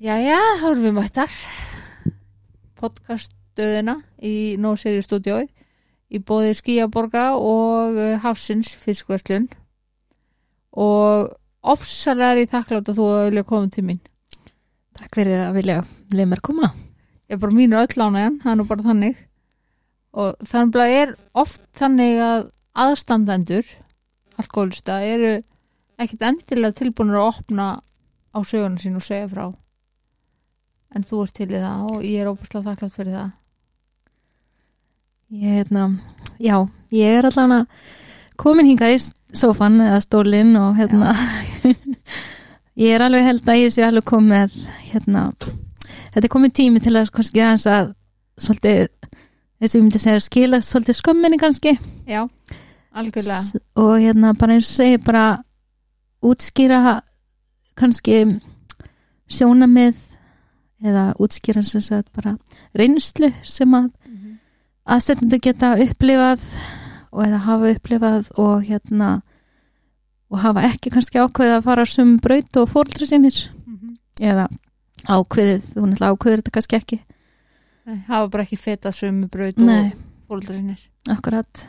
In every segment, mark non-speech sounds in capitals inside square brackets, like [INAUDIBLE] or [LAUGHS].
Jæja, þá erum við mættar podcaststöðina í No Series Studioi í bóði Skíaborga og uh, Hafsins fiskvæslun og ofsalega er ég þakklátt að þú vilja koma til mín. Takk fyrir að vilja leið mér koma. ég er bara mínu öll ánægjan, það er nú bara þannig. Og þannig að er oft þannig að aðstandendur alkoholista eru ekkit endilega tilbúinur að opna á söguna sín og segja frá en þú ert til í það og ég er óbúslega þakklátt fyrir það. Ég, hérna, já, ég er allan að komin hingað í sófan eða stólinn og hérna, [LAUGHS] ég er alveg held að ég sé alveg komið, hérna, þetta er komið tími til að kannski aðeins að svolítið, þess að ég myndi segja skila svolítið skömminni kannski. Já, algjörlega. Og hérna bara eins og segi bara útskýra kannski sjónamið eða útskýra sem sagt bara reynslu sem að aðsetnendur geta upplifað og eða hafa upplifað og hérna og hafa ekki kannski ákveðið að fara sem braut og fóldri sínir. Mhm. eða ákveðið, þú náttúrulega ákveðir þetta kannski ekki. Nei, hafa bara ekki fetað sömu braut og Nei, fóldra sinir akkurat.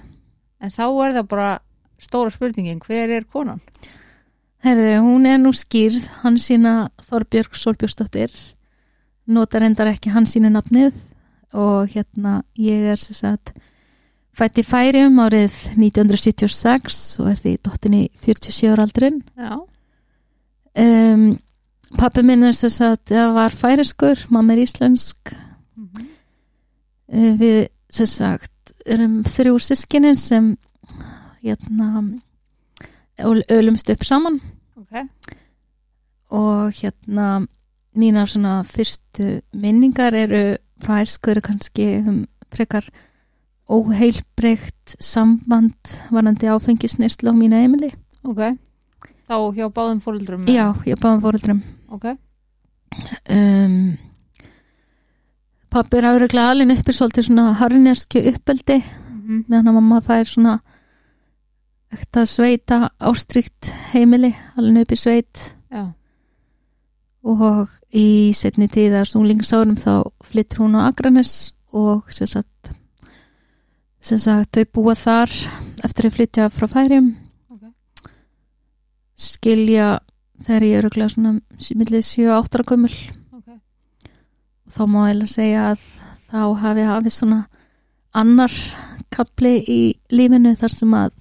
En þá er það bara stóra spurningin hver er konan? Herðu, hún er nú skýrð hann sína Þorbjörg Solbjörnsdóttir notar endar ekki hann sínu nafnið og hérna ég er sem sagt fætt í færium árið 1976 og er því dottin í 47 ára aldrin Já, um, pappi minn er sem sagt eða var færiskur, mamma er íslensk. Mhm. uh, við sem sagt erum þrjú sískinin sem hérna öl- ölumst upp saman. Ok. Og hérna mínar svona fyrstu minningar eru frá æsku eru kannski um frekar óheilbreykt samband varandi áfengisneislu á mínu heimili Ok, þá hjá báðum fóldrum já, ég báðum fóruldrum Ok, um, pappi er áreglega alin uppi svolítið svona harnjarski uppeldi. Mm meðan að mamma fær svona ekta sveita ástrykt heimili alin uppi sveit. Já og í setni tíð að snúlingsárum þá flyttur hún á Akranes og sem sagt, sem sagt þau búa þar eftir að flytja frá færim Ok. skilja þegar ég er örugglega svona millið 7-8 ára gömul. Ok, þá má ég segja að þá hafi hafið svona annar kapli í lífinu þar sem að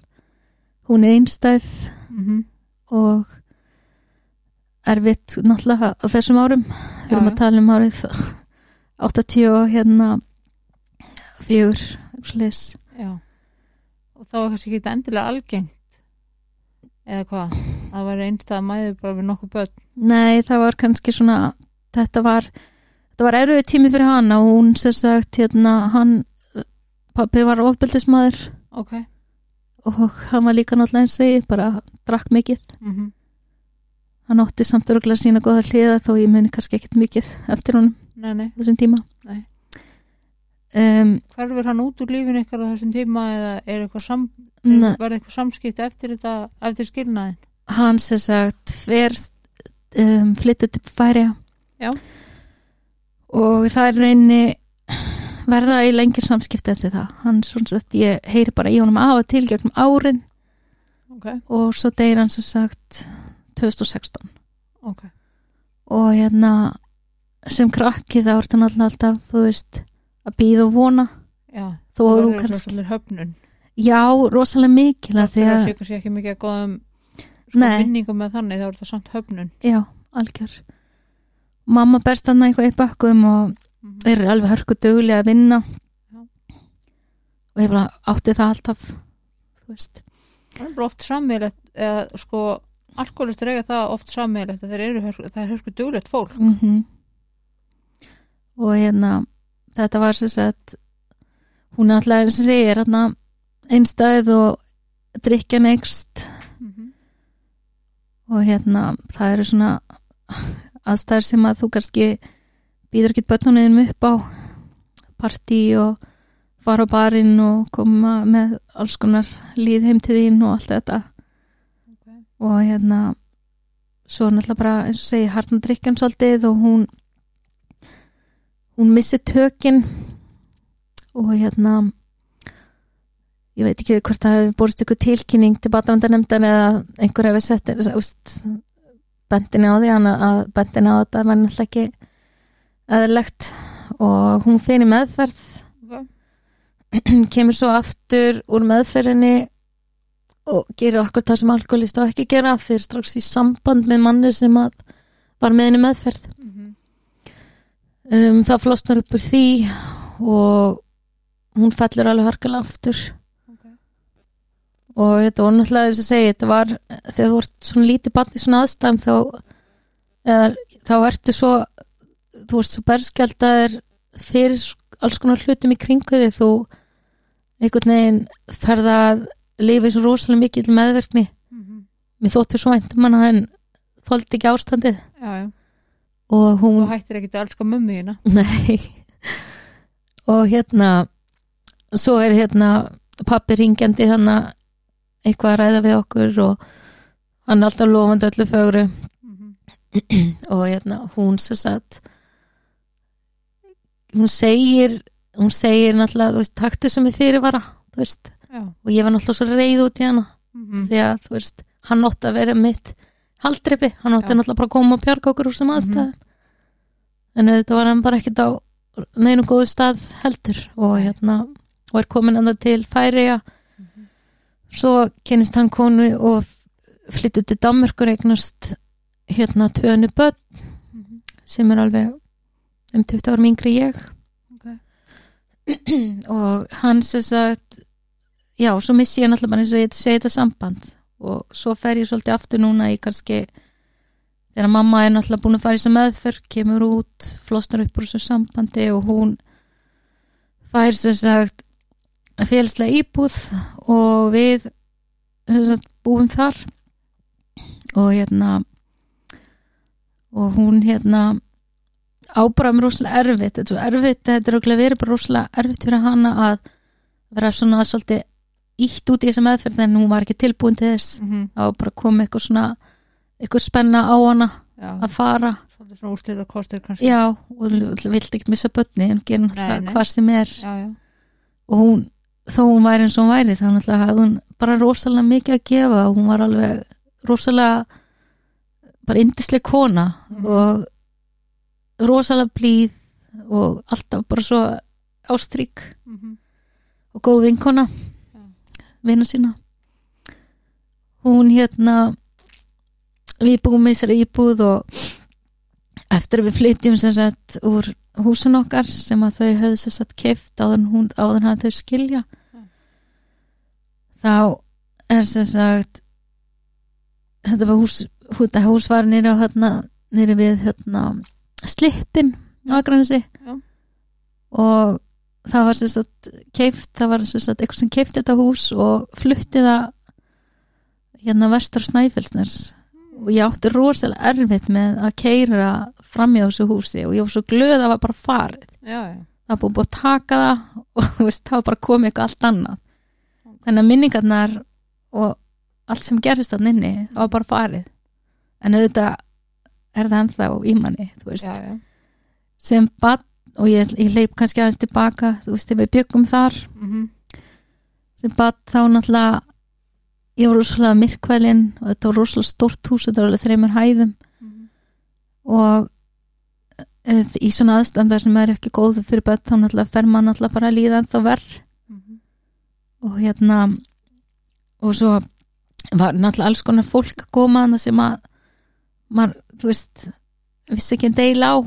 hún er einstæð mm og erfitt náttúrulega á þessum árum. Við erum að tala um árið 80 og hérna fjögur slis. Og þá var kannski ekki endilega algengt eða hvað? Það var einstæða mæður bara við nokkuð börn. Nei, það var kannski svona þetta var, þetta var erfið tími fyrir hann og hún sem sagt hérna hann pappi var ofbeldismæður Ok. Og hann var líka náttúrulega eins og ég bara drakk mikið. Mm hann átti samt örgulega sína góða hliða þó ég muni kannski ekkert mikið eftir honum Nei, nei, þessum tíma. Um, hverfur hann út úr lífinu ykkar á þessum tíma eða er eitthvað sam, Nei. var eitthvað samskipti eftir þetta, eftir skilnaðin hann sem sagt fer um, flyttu til færi Já. og það er reyni verða í lengir samskipti eftir það. Hann svona sagt, ég heyri bara í honum af og til gegnum árin. Ok, og svo deyr hann sem sagt 2016 ok. Og hérna sem krakki þá er hann alltaf, þú veist að býða og vona. Já, þó að þú kannski kannski höfnun. Já, rosalega mikil að því þegar að sé kannski ekki mikið að góðum sko Nei. minningum með þannig þá er það samt höfnun. Já, algjör. Mamma berst hann eitthvað í bökkum og Mhm. þeir eru alveg hörku dugli að vinna. Já. og ég bara átti það alltaf þú veist. Það er bara oft eða sko alkoholistur eiga það oft sammeilegt það er hörsku duglegt fólk mm og hérna þetta var sem sagt hún alltaf eins og segir hérna, einstæð og drikja neikst mm -hmm. og hérna það eru svona aðstæður sem að þú kannski býður ekki börnunum upp á partí og fara á barinn og koma með alls konar líð heim til þín og allt þetta. Og hérna svo náttúrulega bara eins og segi hartna drikkan svolítið og hún hún missi tökin. Og hérna ég veit ekki hvort það hefur borist ykkur tilkynning til batavendanemndan eða einhver hefur sett úst, bendinni á því að bendinni á þetta var náttúrulega ekki eðlegt og hún fyrir meðferð. Ok. [CLEARS THROAT] kemur svo aftur úr meðferðinni og gerir okkur það sem alkoholist á ekki gera fyrir strax í samband með manni sem var með henni meðferð Mhm. um, það flosnar upp úr því og hún fellur alveg harkalega aftur Ok. og þetta var náttúrulega þess að segja þetta var, þegar þú ert svona lítið í svona aðstæðum þá eða, þá ertu svo þú ert svo berskjaldaður fyrir alls konar hlutum í kringu þig þú einhvern veginn ferða að lifa svo rosalega mikið meðverkni Mhm. mér þóttu svo væntum hana en þóldi ekki ástandið Já, já. og hún Þú hættir ekkert að elska mömmu þína. [LAUGHS] Nei og hérna svo er hérna pappi ringjandi þannig eitthvað að ræða við okkur og hann er alltaf lofandi öllu fögru Mhm. [CLEARS THROAT] og hérna hún sem sagt hún segir hún segir náttúrulega, þú veist, taktu sem er fyrirvara þú veist, Já. og ég var náttúrulega svo reyð út í hana Mhm. því að, þú veist, hann átti að vera mitt haldreipi, hann átti Já. náttúrulega bara að koma og bjarga okkur úr sem aðstæð en þetta var hann bara ekkert á neinu góðu stað heldur og hérna, og er komin enda til Færiða Mhm. svo kynist hann konu og flyttu til Danmörkur eignast hérna tvönu börn Mhm. sem er alveg um 20 árum yngri ég Ok. [CLEARS THROAT] og hann sem sagt já, svo missi ég náttúrulega bara eins og ég segi þetta samband. Og svo fer ég svolítið aftur núna í kannski þegar mamma er náttúrulega búin að fara í þess meðferð kemur út, flosnar upp úr þessu sambandi og hún fær sem sagt félagslega íbúð og við sem sagt búum þar. Og hérna og hún hérna ábráðum rosalega erfitt. Þetta er okkur verið bara rosalega erfitt fyrir hana að vera svona svolítið ítt út í þessa meðferð en hún var ekki tilbúin til þess Mhm. þá bara komið eitthvað svona eitthvað spenna á hana Já. að fara svona úrslita kostir kannski. já, og vilt ekkert missa börni en Nei, náttúrulega hvað sem er Já, já. og hún, þó hún væri eins og hún væri þá náttúrulega hafði hún bara rosalega mikið að gefa og hún var alveg rosalega bara indisleg kona Mhm. og rosalega blíð og alltaf bara svo ástrík Mhm. og góð vinkona Vina sína hún hérna við búum með þessari íbúð og eftir að við flytjum sem sagt úr húsin okkar sem að þau höfðu sem sagt keift áður hún áður en að þau skilja Já. þá er sem sagt þetta var hús þetta hús var nýri á hérna við hérna slippin á Akranesi Já. og það var sem sagt keift, það var sem sagt eitthvað sem keifti þetta hús og flutti það hérna vestur Snæfellsners og ég átti rosalega erfitt með að keira framjá þessu húsi og ég var svo glöð að það var bara farið. Já, já. það var búið að taka það [LAUGHS] og veist, það var bara komið eitthvað allt annað. Þannig að minningarnar og allt sem gerist þannig inni það var bara farið. En auðvitað er það ennþá í manni já. sem bann og ég, ég leip kannski aðeins tilbaka þú veist, þegar við byggum þar Mhm. sem bann þá náttúrulega ég var rosalega myrkvælin og þetta var rosalega stórt hús þetta var alveg þreymur hæðum Mhm. og eh, í svona aðstandar sem er ekki góð fyrir börn þá náttúrulega fer maður náttúrulega bara að líða ennþá verð Mhm. og hérna og svo var náttúrulega alls konar fólk að koma þannig sem að maður, þú veist vissi ekki en deila á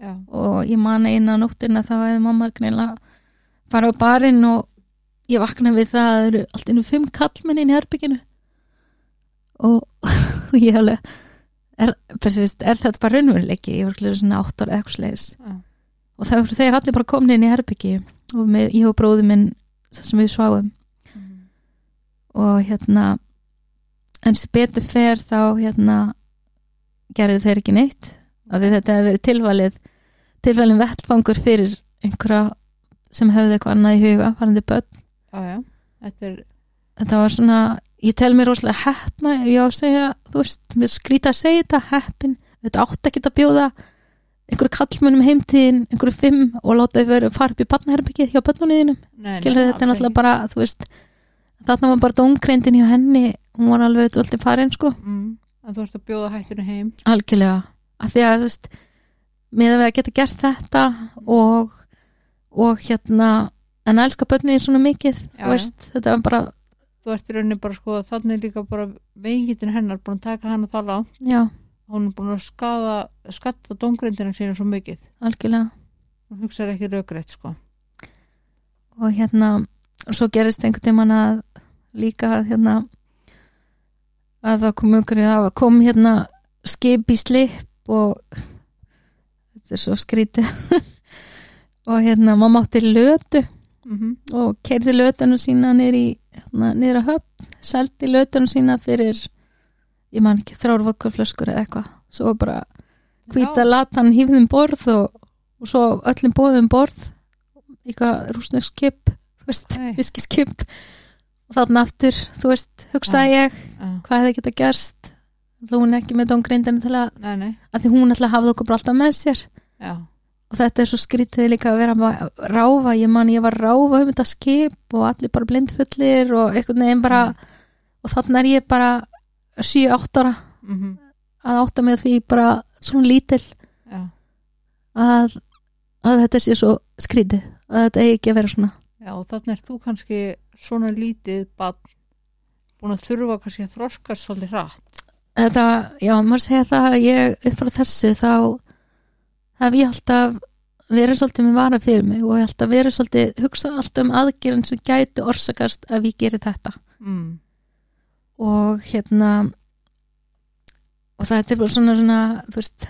Já. og ég man eina nóttina þá hefði mamma greinlega fara á barinn og ég vakna við það að það eru allt innum fimm kallmenn inn í herbygginu og, [LAUGHS] og ég alveg er, er þetta bara raunveruleiki ég ekki svona átt ára eitthvað slegis Já. og það voru þeir allir bara komin inn í herbyggi og með, ég og bróði minn sem við sváum Mhm. og hérna en sem betur fer þá hérna gerði þeir ekki neitt af því þetta hefði verið tilvalið tilvalin vettfangur fyrir einhverja sem höfði eitthvað annað í huga varandi börn. Já. Þetta er, þetta var svona, ég tel mér rosalega heppna, ef ég á að segja þú veist, mér skrýta að segja þetta heppin, þetta átt ekki að bjóða einhverju kallmönnum heimtíðin, einhverju fimm og láta þau fara upp í barnaherbyggið hjá börnunniðinum skilur þetta náttúrulega bara, þú veist þarna var bara dómkreindin hjá henni hún var alveg alltaf farin sko. Mm, að þú ert að bjóða hættinu heim. Algjörlega, af því að þú veist með að við að geta gert þetta og, og hérna en elska börnið svona mikið Já, veist, þetta var bara, þú ert í rauninni bara sko þannig líka bara veikitin hennar búin að taka hana það langt. Já, hún er búin að skada skatta dóngrindina sína svo mikið. Algjörlega. Hún hugsaði ekki raugrætt sko. Og hérna svo gerist einhvern tímann að líka að, hérna að það kom einhverju það var- kom hérna skip í slip og þetta er svo skrítið. [LAUGHS] Og hérna mamma átti lötu mm -hmm. og keirði lötuna sína niður í hérna, niður að höfn, seldi lötuna sína fyrir ég man ekki þrjár vökkurflöskur eða eitthvað. Svo bara hvíta latan hýfðum borð og, og svo öllum bóðum borð eitthvað rúsnesk skip þú veist, Nei. viskiskip. Og þarna aftur, þú veist, hugsaði ég hvað hefði geta gerst? Hún ekki með dóngrindinu til að, nei, nei, að því hún alltaf hafði okkur alltaf með sér já, og þetta er svo skrítið líka að vera að ráfa, ég man ég var ráfa um þetta skip og allir bara blindfullir og einhvern veginn bara Mm. og þannig er ég bara 7-8 ára. Mm að átta með því bara svona lítil já, að, að þetta sé svo skrítið að þetta eigi ekki að vera svona. Já þannig er þú kannski svona lítið bann búin að þurfa kannski að þroskast svolítið hratt. Þetta, já, maður segja það að ég upp frá þessu þá hef ég alltaf verið svolítið með vara fyrir mig og ég alltaf verið svolítið hugsa alltaf um aðgerðin sem gæti orsakast ef ég gerir þetta mm. og hérna og þetta er bara svona, svona þú veist,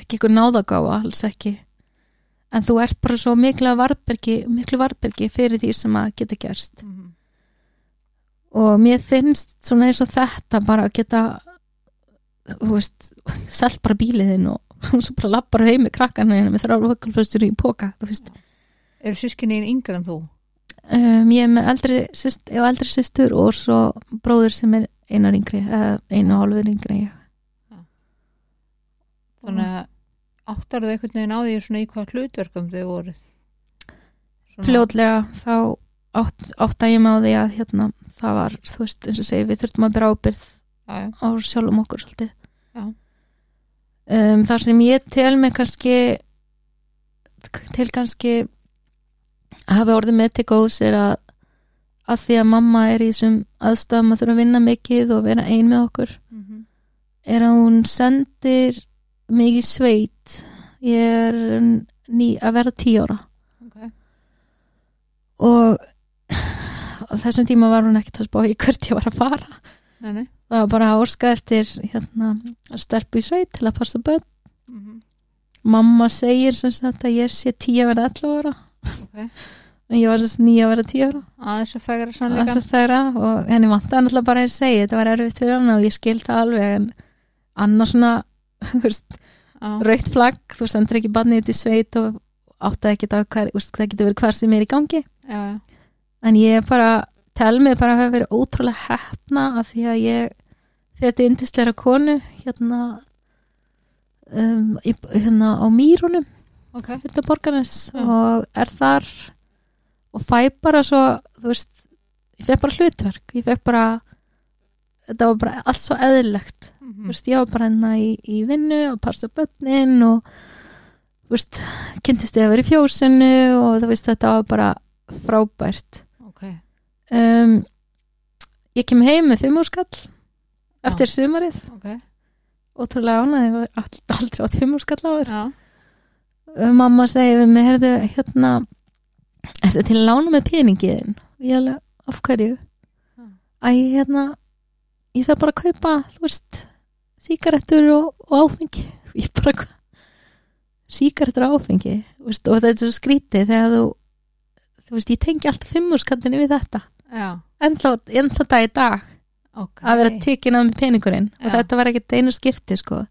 ekki ykkur náðagáfa alls ekki en þú ert bara svo mikla varbergi miklu varbergi fyrir því sem að geta gerst Mm. og mér finnst svona eins og þetta bara að geta þú veist, selt bara bíliðinn og [LAUGHS] svo bara lappar heim með krakkarna hérna með þrjáru höggalföstur í póka þú veist. Eru sískinni yngre en þú? Um, ég er með eldri, syst, ég eldri systur og svo bróður sem er einar yngri, einu og hálfur yngri ég. Þannig að áttar þau einhvern veginn á því svona í hvað hlutverkum þau voruð fljótlega þá átt, átta ég með á því að hérna, það var, þú veist, eins og segi við þurftum að byrja ábyrð já, já, á sjálfum okkur svolítið. Já. Um, þar sem ég tel mig kannski til kannski að hafa orðið með til góðs er að að því að mamma er í þessum aðstæðum að þurfa að vinna mikið og vera ein með okkur mm er að hún sendir í sveit. Ég er ný, að vera tíu ára. Ok. Og á þessum tíma var hún ekkert að spá í hvert ég var að fara. Nei, nei. Það var bara að orska eftir hérna, að stelpu í sveit til að passa börn. Mm -hmm. mamma segir sem sagt að ég sé tíu að vera 11 ára. Ok. En ég var þess nýja að vera tíu ára. Aðeins að Þess sannleika að þeirra, og henni vantaði náttúrulega bara að segja þetta var erfitt fyrir hann og ég skil það alveg en annars svona [LAUGHS] veist, rautt flagg, þú sendur ekki barnið þitt í sveit og áttaði ekki veist, það getur verið hvar sem er í gangi. Já, já, en ég bara tel mig bara að hafa verið ótrúlega hefna af því að ég þetta indisleira konu hérna um, hérna á Mýrunum ok. fyrir borgarnes Já. og er þar og fæ bara svo þú veist, ég fekk bara hlutverk ég fekk bara þetta var bara allt svo eðlilegt. Mm þú veist, ég var bara hérna í, í vinnu og passa börnin og veist, kynntist ég að vera í fjósinu og þú veist, þetta var bara frábært um, ég kem heim með fimm úr skall eftir sumarið. Ok. Ótrúlega ég all- aldrei átt fimm úr skall áður. Já, mamma segi við mig, heyrðu, hérna er þetta til að lána með peningiðin ég alveg, af hverju? Já. æ, hérna ég þarf bara að kaupa, þú veist sígarettur og, og áfengi. [LAUGHS] Ég bara, hvað? Sígarettur og áfengi, veist, og þetta er svo skrítið þegar þú þú veist, ég tengi alltaf fimmúrskandinni við þetta en þá, dag í dag. Ok. Að vera af með peningurinn. Og Já. þetta var ekkert einu skipti sko.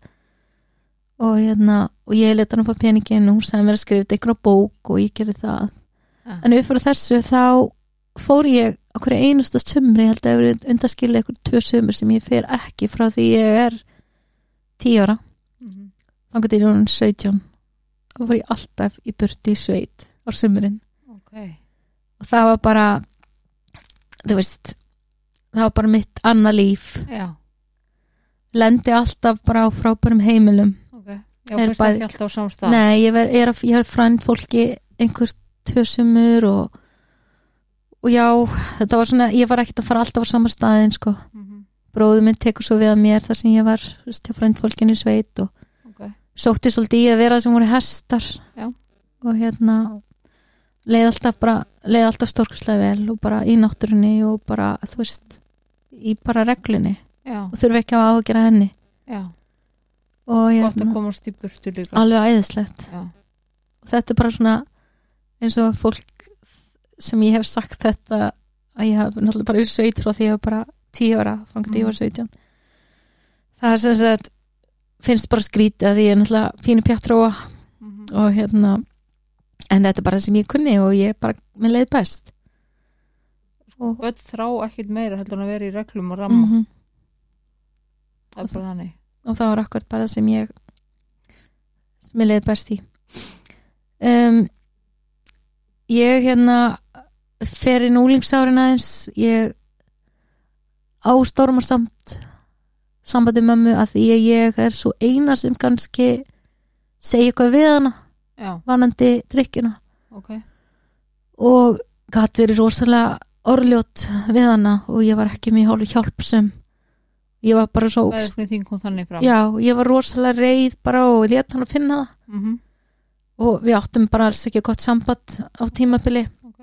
Og hérna og ég leta hann að fá peningin og hún sagði mér að skrifa þetta ykkur á bók og ég gerði það. Já. en upp frá þessu þá fór ég einasta sumri ég held að það undaskilja ykkur tvö sumur sem ég fer ekki frá því ég er 10 ára. Ég er orðin 17 og fór ég alltaf í burti í sveit á sumurinn ok, og það var bara þú veist það var bara mitt annað líf. Já, lendi alltaf bara á frábærum heimilum. Ok. Já, Er samstað nei, ég, er, ég er frænd fólki einhver tvö sumur og og já, þetta var svona ég var ekkert að fara alltaf á sama staðin sko. Mhm, bróður minn tekur svo við að mér þar sem ég var veist, hjá frændfólkinu í sveit og ok, sótti svolítið í að vera sem voru hestar. Já. og hérna leið alltaf bara leið alltaf stórkustlega vel og bara í náttúrunni og bara, þú veist í bara reglunni. Já, og þurfi ekki að ágjöra henni. Já. Og gott að hérna, komast í burtu líka. alveg æðislegt. Já, og þetta er bara svona eins og fólk sem ég hef sagt þetta að ég hef náttúrulega bara verið sveit frá því ég var bara tíu ára, frá ég var 17 það er sem sagt finnst bara skrítið að ég er náttúrulega pínu pjáttróa Mhm. og hérna en þetta er bara sem ég kunni og ég bara með leið best. Og, börn þrá ekkit meira heldur en að vera í reglum og ramma. Mm það er bara þannig. Og það var akkurat bara sem ég sem ég leið best í. Um, ég hérna fer í núlingsárin aðeins. Ég ástormar samt sambandi mömmu að því að ég er svo eina sem kannski segja eitthvað við hana vanandi drikkjuna ok, og gætt verið rosalega orðljót við hana og ég var ekki mjög hálf hjálpsum ég var bara svo já, ég var rosalega reið bara og létt hann að finna það. Mhm, og við áttum bara alls ekki gott samband á tímabili. Ok.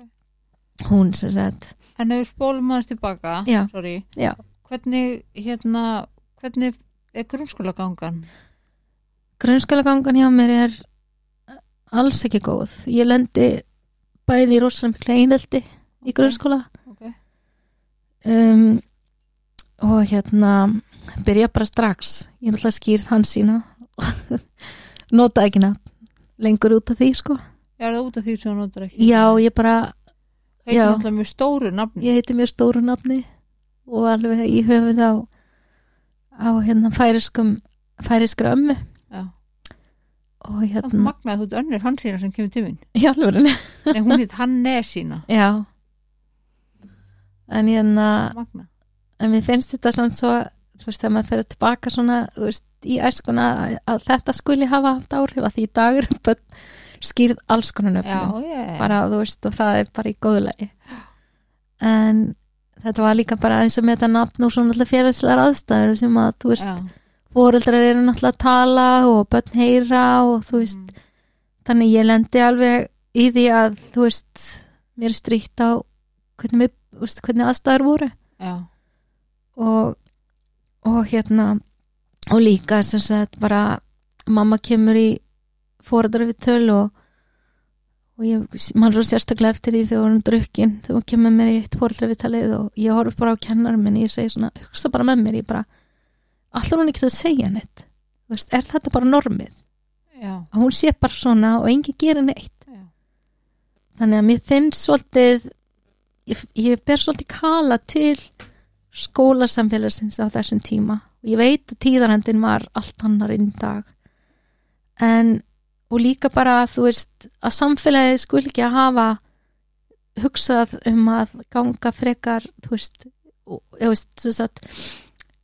hún sem sagt en ef við spólum aðeins tilbaka Já. sorry, Já. hvernig hérna, hvernig er grunnskóla gangan grunnskóla gangan hjá mér er alls ekki góð. Ég lendi bæði í rosalega mikla eineldi í grunnskóla. Ok, um, og hérna byrja bara strax. Ég er alltaf skýrð hans sína. [LAUGHS] Nota ekki nafn lengur út af því sko. Er það út af því sem þú notar ekki? Já, ég bara, heitir náttúrulega mjög stóru nafni. Ég heiti mér stóru nafni og alveg í höfuð á á hérna færiskum færiskra ömmu og hérna magnaði þú ert önnur hansína sem kemur mín. [LAUGHS] Í alveg nei, hún heit Hannesína. Já. En hérna magna, en mér finnst þetta samt svo þú veist, þegar maður fyrir tilbaka svona veist, í æskuna að, að þetta skuli hafa haft áhrif að því í dag börn skýrð alls konar já, nöfnum ég bara, þú veist, og það er bara í góðulegi en þetta var líka bara eins og með þetta nafn og svona alltaf félagslegar aðstæður sem að, þú veist, já, fóreldrar eru náttúrulega að tala og börn heyra og þú veist, Mhm. þannig ég lendi alveg í því að, þú veist mér stríkt á hvernig, mér, veist, hvernig aðstæður voru já, og, og hérna og líka sem sagt bara mamma kemur í fóreldrar við töl og og ég mann svo sérstaklega eftir því þegar hún drukkin þegar hún kemur mér í eitt fóreldrar við talið og ég horf bara á kennar minn ég segi svona, hugsa bara með mér ég bara, allar hún ekki að segja neitt? Veist, er þetta bara normið? Já, að hún sé bara svona og engi gerir neitt? Já. þannig að mér finnst svolítið ég, ég ber svolítið kala til skólasamfélagsins á þessum tíma. Og ég veit að tíðarhendin var allt annar inn dag. En og líka bara að þú veist að samfélagið skul ekki að hafa hugsað um að ganga frekar þú veist, og, veist að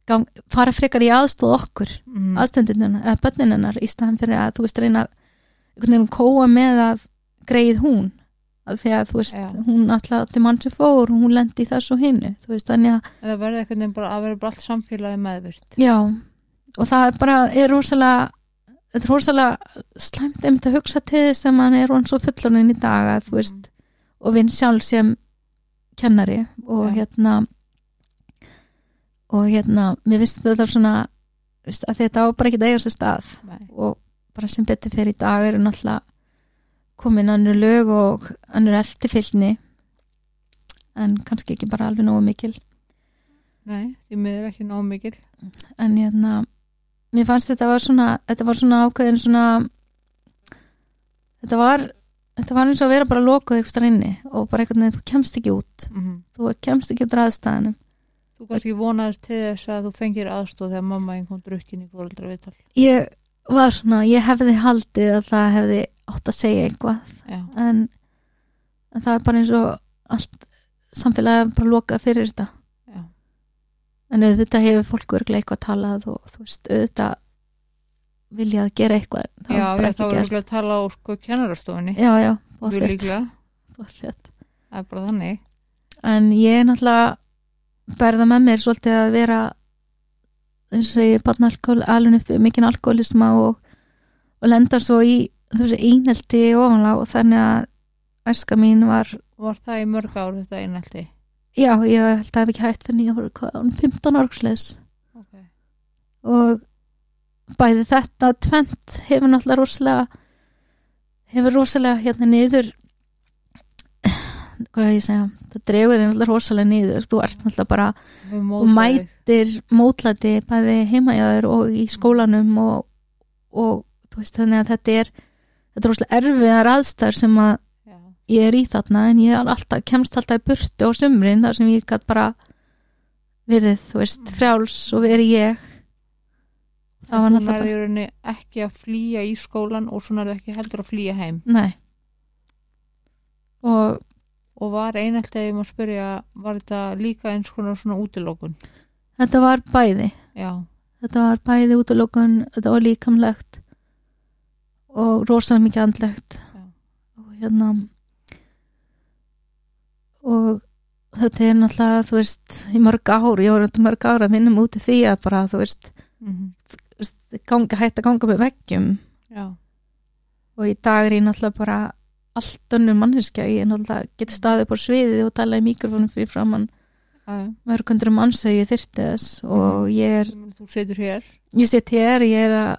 gang, fara frekar í aðstóð okkur Mm. aðstendinuna, eða bönninunnar í staðan fyrir að þú veist reyna einhvern veginn kóa með að greið hún að því að þú veist, Já. hún alltaf til mann sem fór, hún lendi í þessu hinnu, þú veist, þannig að eða verði eitthvað nefn bara að vera bara allt samfélagi meðvirt já, og það er bara er rosalega þetta er rosalega slæmt einmitt að hugsa til þess að mann er hann svo fullorinn í dag að þú veist, og vinn sjálf sem kennari og Já. hérna og hérna, mér finnst þetta svona að þetta á bara ekki að eiga sér stað. Nei. og bara sem betur fyrir í dag eru náttúrulega komin annur lög og annur eftirfylgni en kannski ekki bara alveg nógu mikil. Nei, því miður ekki nóg mikil. En hérna mér fannst þetta var svona þetta var svona ákveðin svona þetta var þetta var eins og að vera bara lokuð eitthvað inni og bara einhvern veginn þú kemst ekki út. Mm þú kemst ekki út ræðstæðanum Þú kannski vonaðist til þess að þú fengir aðstóð þegar mamma einn kom drukkin í fóreldra viðtal ég var svona, ég hefði haldið að það hefði átt að segja eitthvað. Já, en, en það er bara eins og allt samfélagið bara lokað fyrir þetta. Já, en auðvitað hefur fólk örglega eitthvað talað og þú veist, auðvitað viljað gera eitthvað það já, þá ekki var ekki að tala á sko kennarastofunni. Já, já, pottþétt. það er bara þannig. En ég er náttúrulega berða með mér svolítið að vera eins og ég barna alkohol, alveg mikinn alkoholisma og, og lenda svo í þessu einelti ofanlag og þannig að æska mín var Var það í mörg ár þetta einaldi? já, ég held að það hef ekki hægt fyrir nýja voru hvað, hún er 15 árksleis Ok, og bæði þetta tvent hefur náttúrulega rosalega hefur rosalega hérna niður hvað er ég að segja það dregur þig náttúrulega rosalega niður. Þú ert náttúrulega bara og mætir mótlæti bæði heimajáður og í skólanum og, og þú veist þannig að þetta er þetta er rosalega erfiðar aðstæður sem að Já, ég er í þarna en ég alltaf, kemst alltaf í burtu á sumrin þar sem ég gætt bara verið, þú veist, frjáls og verið ég. Það var en þú náttúrulega nærði ekki að flýja í skólan og svo nærði ekki heldur að flýja heim. Nei. Og og var ef ég má spyrja var þetta líka eins konar svona útilókun þetta var bæði. Já, þetta var bæði út af lókun þetta var líkamlegt og rosalega mikið andlegt. Já. og hérna og þetta er náttúrulega þú veist, í mörg ár ég voru þetta mörg ár að vinnum út í því að bara þú veist, mm ganga, hætt að ganga með veggjum. Já, og í dag er ég náttúrulega bara allt önnur manneskja, ég er náttúrulega get staðið upp á sviðið og tala í mikrofónum fyrir framann já. mörgundur manns að ég þyrti þess og ég er Þú setur hér. Ég sitt hér, ég er að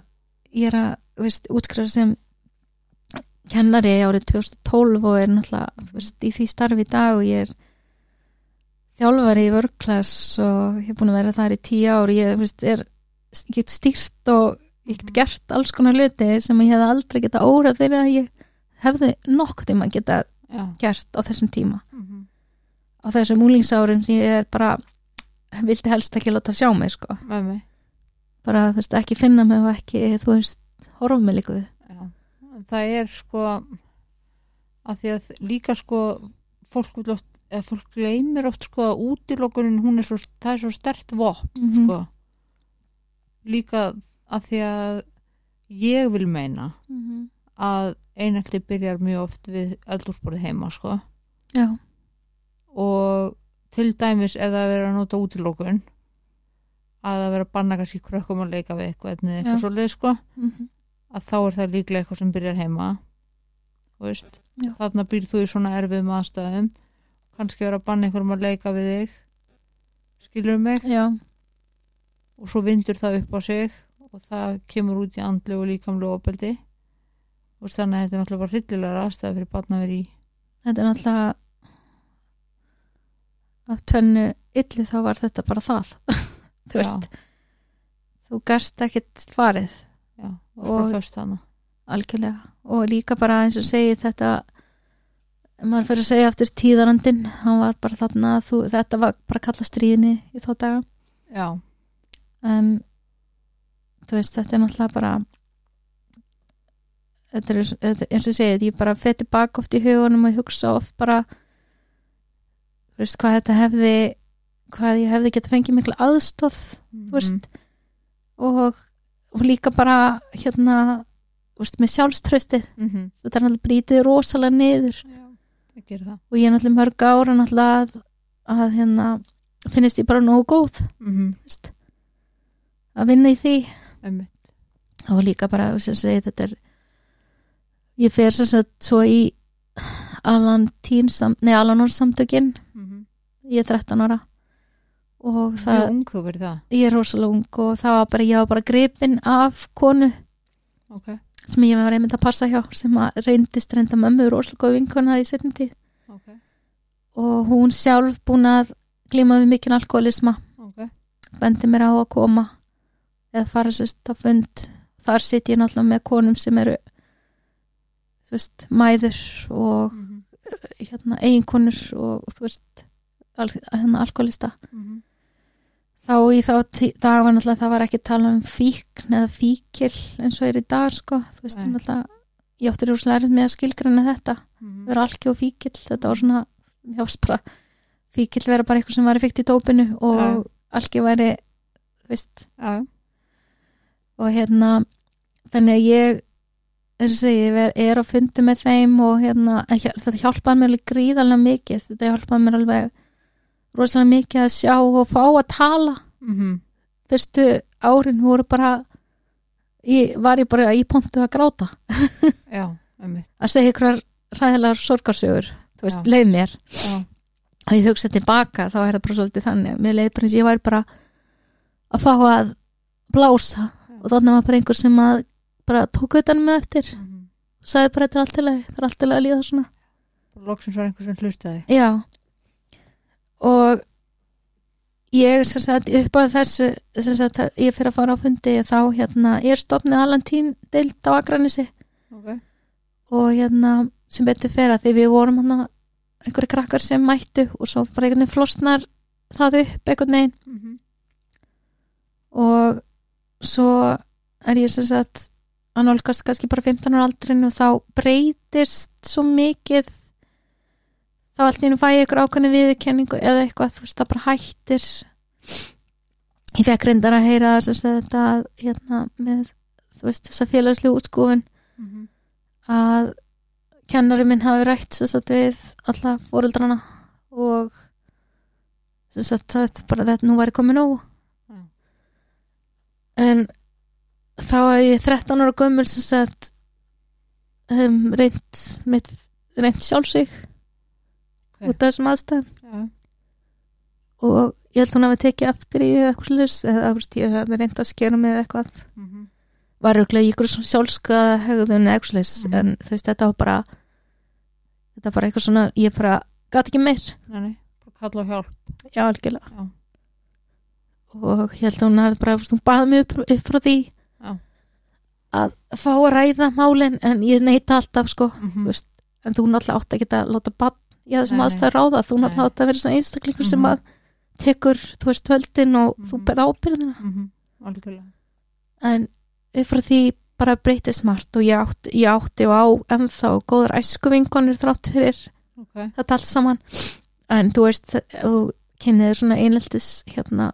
ég er að, útskrifa sem kennari árið 2012 og er náttúrulega, veist, í því starfi í dag og ég er þjálfari í vörklass og ég er búin að vera þar í tíu ár. Ég, veist, er ég get stýrt og ég get gert alls konar hluti sem ég hef aldrei geta órað fyrir að ég hefði nokkuð tíma geta Já, gert á þessum tíma. Mm á þessum úlingsárum sem ég er bara vildi helst ekki láta sjá mig sko. Mig. Bara þú veist ekki finna mig og ekki þú veist horfa mig líka við. Það er sko að því að líka sko fólk vil oft, eða fólk gleymir oft sko að útilokunin hún er svo, það er svo stert vopn mm sko. Líka að því að ég vil meina -hmm. Að einhelti byrjar mjög oft við eldúrsborðið heima sko. Já, og til dæmis ef það er verið að nota útilokun að það vera að banna kannski krökkum að leika við eitthvað eða eitthvað Já. svo leið sko mm að þá er það líklega eitthvað sem byrjar heima Já. þarna býr þú í svona erfiðum aðstæðum. Kannski vera að banna einhverjum að leika við þig skilur mig? Já, og svo vindur það upp á sig og það kemur út í andlu og líkamlu opeldi og þannig að þetta er náttúrulega bara hryllilega aðstæða fyrir barn að vera í. Þetta er náttúrulega af tönnu illi þá var þetta bara það. [LAUGHS] Þú veist þú gast ekkit farið. Já, og, Og- og líka bara eins og segi þetta maður fyrir að segja eftir tíðarandin hann var bara þarna þú, þetta var bara kalla stríðinni í þá daga. Já, en þú veist þetta er náttúrulega bara þetta er eins og ég segi ég bara fyrir tilbaka oft í hugunum og hugsa oft bara veist hvað þetta hefði hvað ég hefði geta fengið mikla aðstóð þú veist. Og, og líka bara hérna veist með sjálfströsti mm -hmm. þetta er náttúrulega brítið rosalega niður. Já, ég og ég er náttúrulega mörg ára náttúrulega að, að hérna finnist ég bara nógu góð mm -hmm. að vinna í því. Og líka bara sem segi þetta er ég fer sem sagt svo í Alan Alanor samtökin. Mm -hmm. ég er 13 ára. Og það, ung það. Ég er rosalega ung og það var bara, ég var bara gripin af konu. Ok, sem ég var einmitt að passa hjá sem að reyndist reynda mömmu rosalega góð vinkona í setjum tíð. Ok, og hún sjálf búin að glíma við mikinn alkoholisma ok. Bendi mér á að koma eða fara sérst á fund. Þar sitt ég náttúrulega með konum sem eru veist, mæður og mm -hmm. hérna eiginkonur og þú veist al, hérna alkoholista Mm þá í þá dag var náttúrulega það var ekki tala um fíkn eða fíkil eins og er í dag sko þú veist, náttúrulega ég átti rúslega erfitt með að skilgræna þetta Mhm. vera alki og fíkil þetta var svona, varst bara fíkil vera bara eitthvað sem var fíkt í dópinu og Já. alki væri veist, Já, já. og hérna þannig að ég eins og segi, ég er á fundi með þeim og hérna, þetta hjálpaði mér alveg gríðarlega mikið, þetta hjálpaði mér alveg rosalega mikið að sjá og fá að tala. Mhm. fyrstu árin voru bara ég, var ég bara í pontu að gráta. [LAUGHS] Já, að segja ykkur ræðilegar sorgarsögur þú veist, Já. leið mér. Já, að ég hugsa tilbaka þá er það bara svolítið þannig. Mér leið bara eins ég væri bara að fá að blása. Og þannig var bara einhver sem að bara tók utan með eftir Mhm. og sagði bara þetta er allt til að það er allt til að líða svona Bara Loksins var einhver sem hlustaði. já og ég sem sagt upp á þessu sem sagt ég fyrir að fara á fundi þá hérna er stofnið Alantín deild á Akranesi Ok. og hérna sem betur fyrir að því við vorum hérna einhverju krakkar sem mættu og svo bara einhvern veginn flosnar það upp einhvern veginn Mhm. og svo er ég sem sagt að nálgast kannski bara 15 ára aldrin og þá breytist svo mikið þá allt í einu fæ ég ykkur ákveðni viðurkenningu eða eitthvað, þú veist, það bara hættir ég fekk reyndar að heyra sem sagt þetta hérna með, þú veist, þessa félagslu útskúfin Mhm. að kennari minn hafi rætt sem sagt við alla fóreldrana og sem sagt þetta bara þetta nú væri komið nóg Já. en þá að ég 13 ára gömul sem sagt um, reynt mitt reynt sjálfsig Ok. út af þessum aðstæðum Já, og ég held hún hafi tekið eftir í eitthvað slis eða veist, ég hafi reynt að skera mig eða eitthvað Mhm. var auðvitað í ykkur sjálfskaða hegðun eða eitthvað slis Mhm. en þú veist þetta var bara þetta var bara eitthvað svona ég bara gat ekki meir nei, kalla hjálp. já algjörlega Já. og ég held að hún hafi bara þú veist, hún baði mig upp, frá því. Að fá að ræða málin en ég neita alltaf sko Mhm. þú veist, en þú náttúrulega átt að geta láta bann í þessum aðstæður ráða þú Nei. náttúrulega átt að vera svona einstaklingur sem Mhm. að tekur, þú veist, völdin og þú Mhm. berð ábyrðina Mhm. En upp frá því bara breytist margt og ég átti, ég átti og á ennþá góðar æskuvinkonir þrátt fyrir Ok. þetta allt saman en þú veist, og kynniður svona eineltis hérna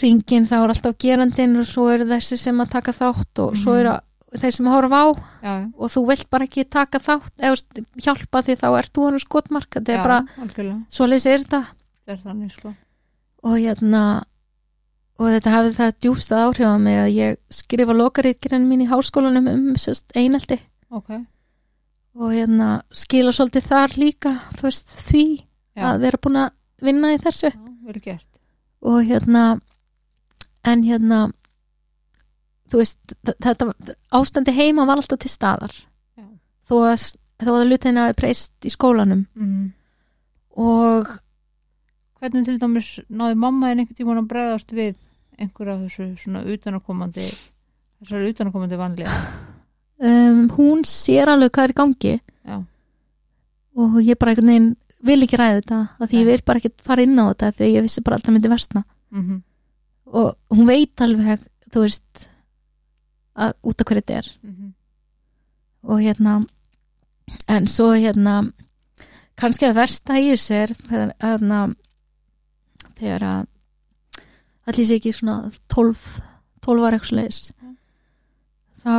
ringin þá er alltaf gerandinn og svo eru þessi sem að taka þátt og svo Mhm. eru þeir sem horfa á Já, og þú vilt bara ekki taka þátt eða hjálpa því þá ert þú hann skotmark þetta er bara, Algjörlega. svoleiðis er þetta Það er þannig, sko. og hérna og þetta hafði það djústað áhrif á mig að ég skrifa lokarítkirinn mín í háskólanum um sérst einelti Ok. og hérna skila svolítið þar líka þú veist því Já. að vera búin að vinna í þessu Já, og hérna en hérna þú veist, þetta ástandi heima var alltaf til staðar. Já. þó að, þó að lutin hafi breyst í skólanum. Mhm. og Hvernig til dæmis náði mamma en einhvern tímann að bregðast við einhver af þessu svona utanakomandi þessari utanakomandi vanlega um, hún sér alveg hvað er í gangi. Já, og ég bara einhvern veginn vil ekki ræða þetta af því ég Nei. vil bara ekki fara inn á þetta því ég vissi bara alltaf myndi versna. Mhm, og hún veit alveg þú veist að út af hverju þetta er mhm og hérna en svo hérna kannski að versta í þessu er hérna þegar að allir sé ekki svona 12 12 var eitthvað leis Já. þá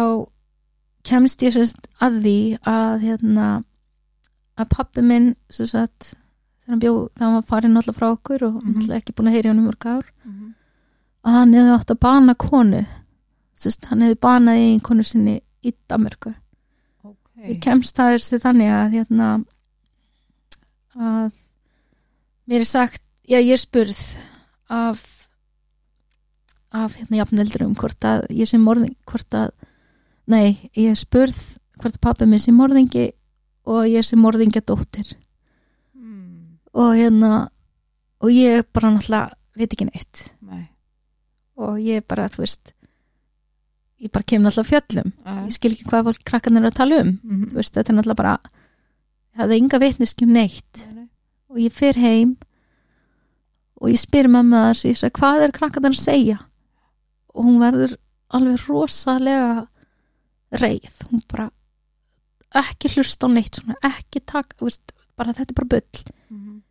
kemst ég sérst að því að hérna að pappi minn sagt þegar hann bjó, þegar hann var farin alltaf frá okkur og mm ekki búin að heyra í hann um mörg ár mhm. Að hann hefði átt að bana konu. Sérst, hann hefði banað í konu sinni í Danmarku Ok, ég kemst það þessi þannig að hérna að mér er sagt, já ég er spurð af af hérna jafneldur um hvort að ég sé morðing, hvort að nei, ég er spurð hvort að pappi minn sé morðingi og ég sé morðingja dóttir. Mm, og hérna og ég bara náttúrulega veit ekki neitt. Nei og ég bara, þú veist ég bara kem náttúrulega fjöllum. Uh, ég skil ekki hvað fólk krakkan er að tala um. Mhm, þú veist, þetta er náttúrulega bara ég hafði enga vitneskjum neitt. Nei, nei. og ég fer heim og ég spyr mamma þess ég segi, hvað er krakkan að segja? Og hún verður alveg rosalega reið, hún bara ekki hlusta á neitt svona, ekki taka, veist, bara þetta er bara bull. Mhm.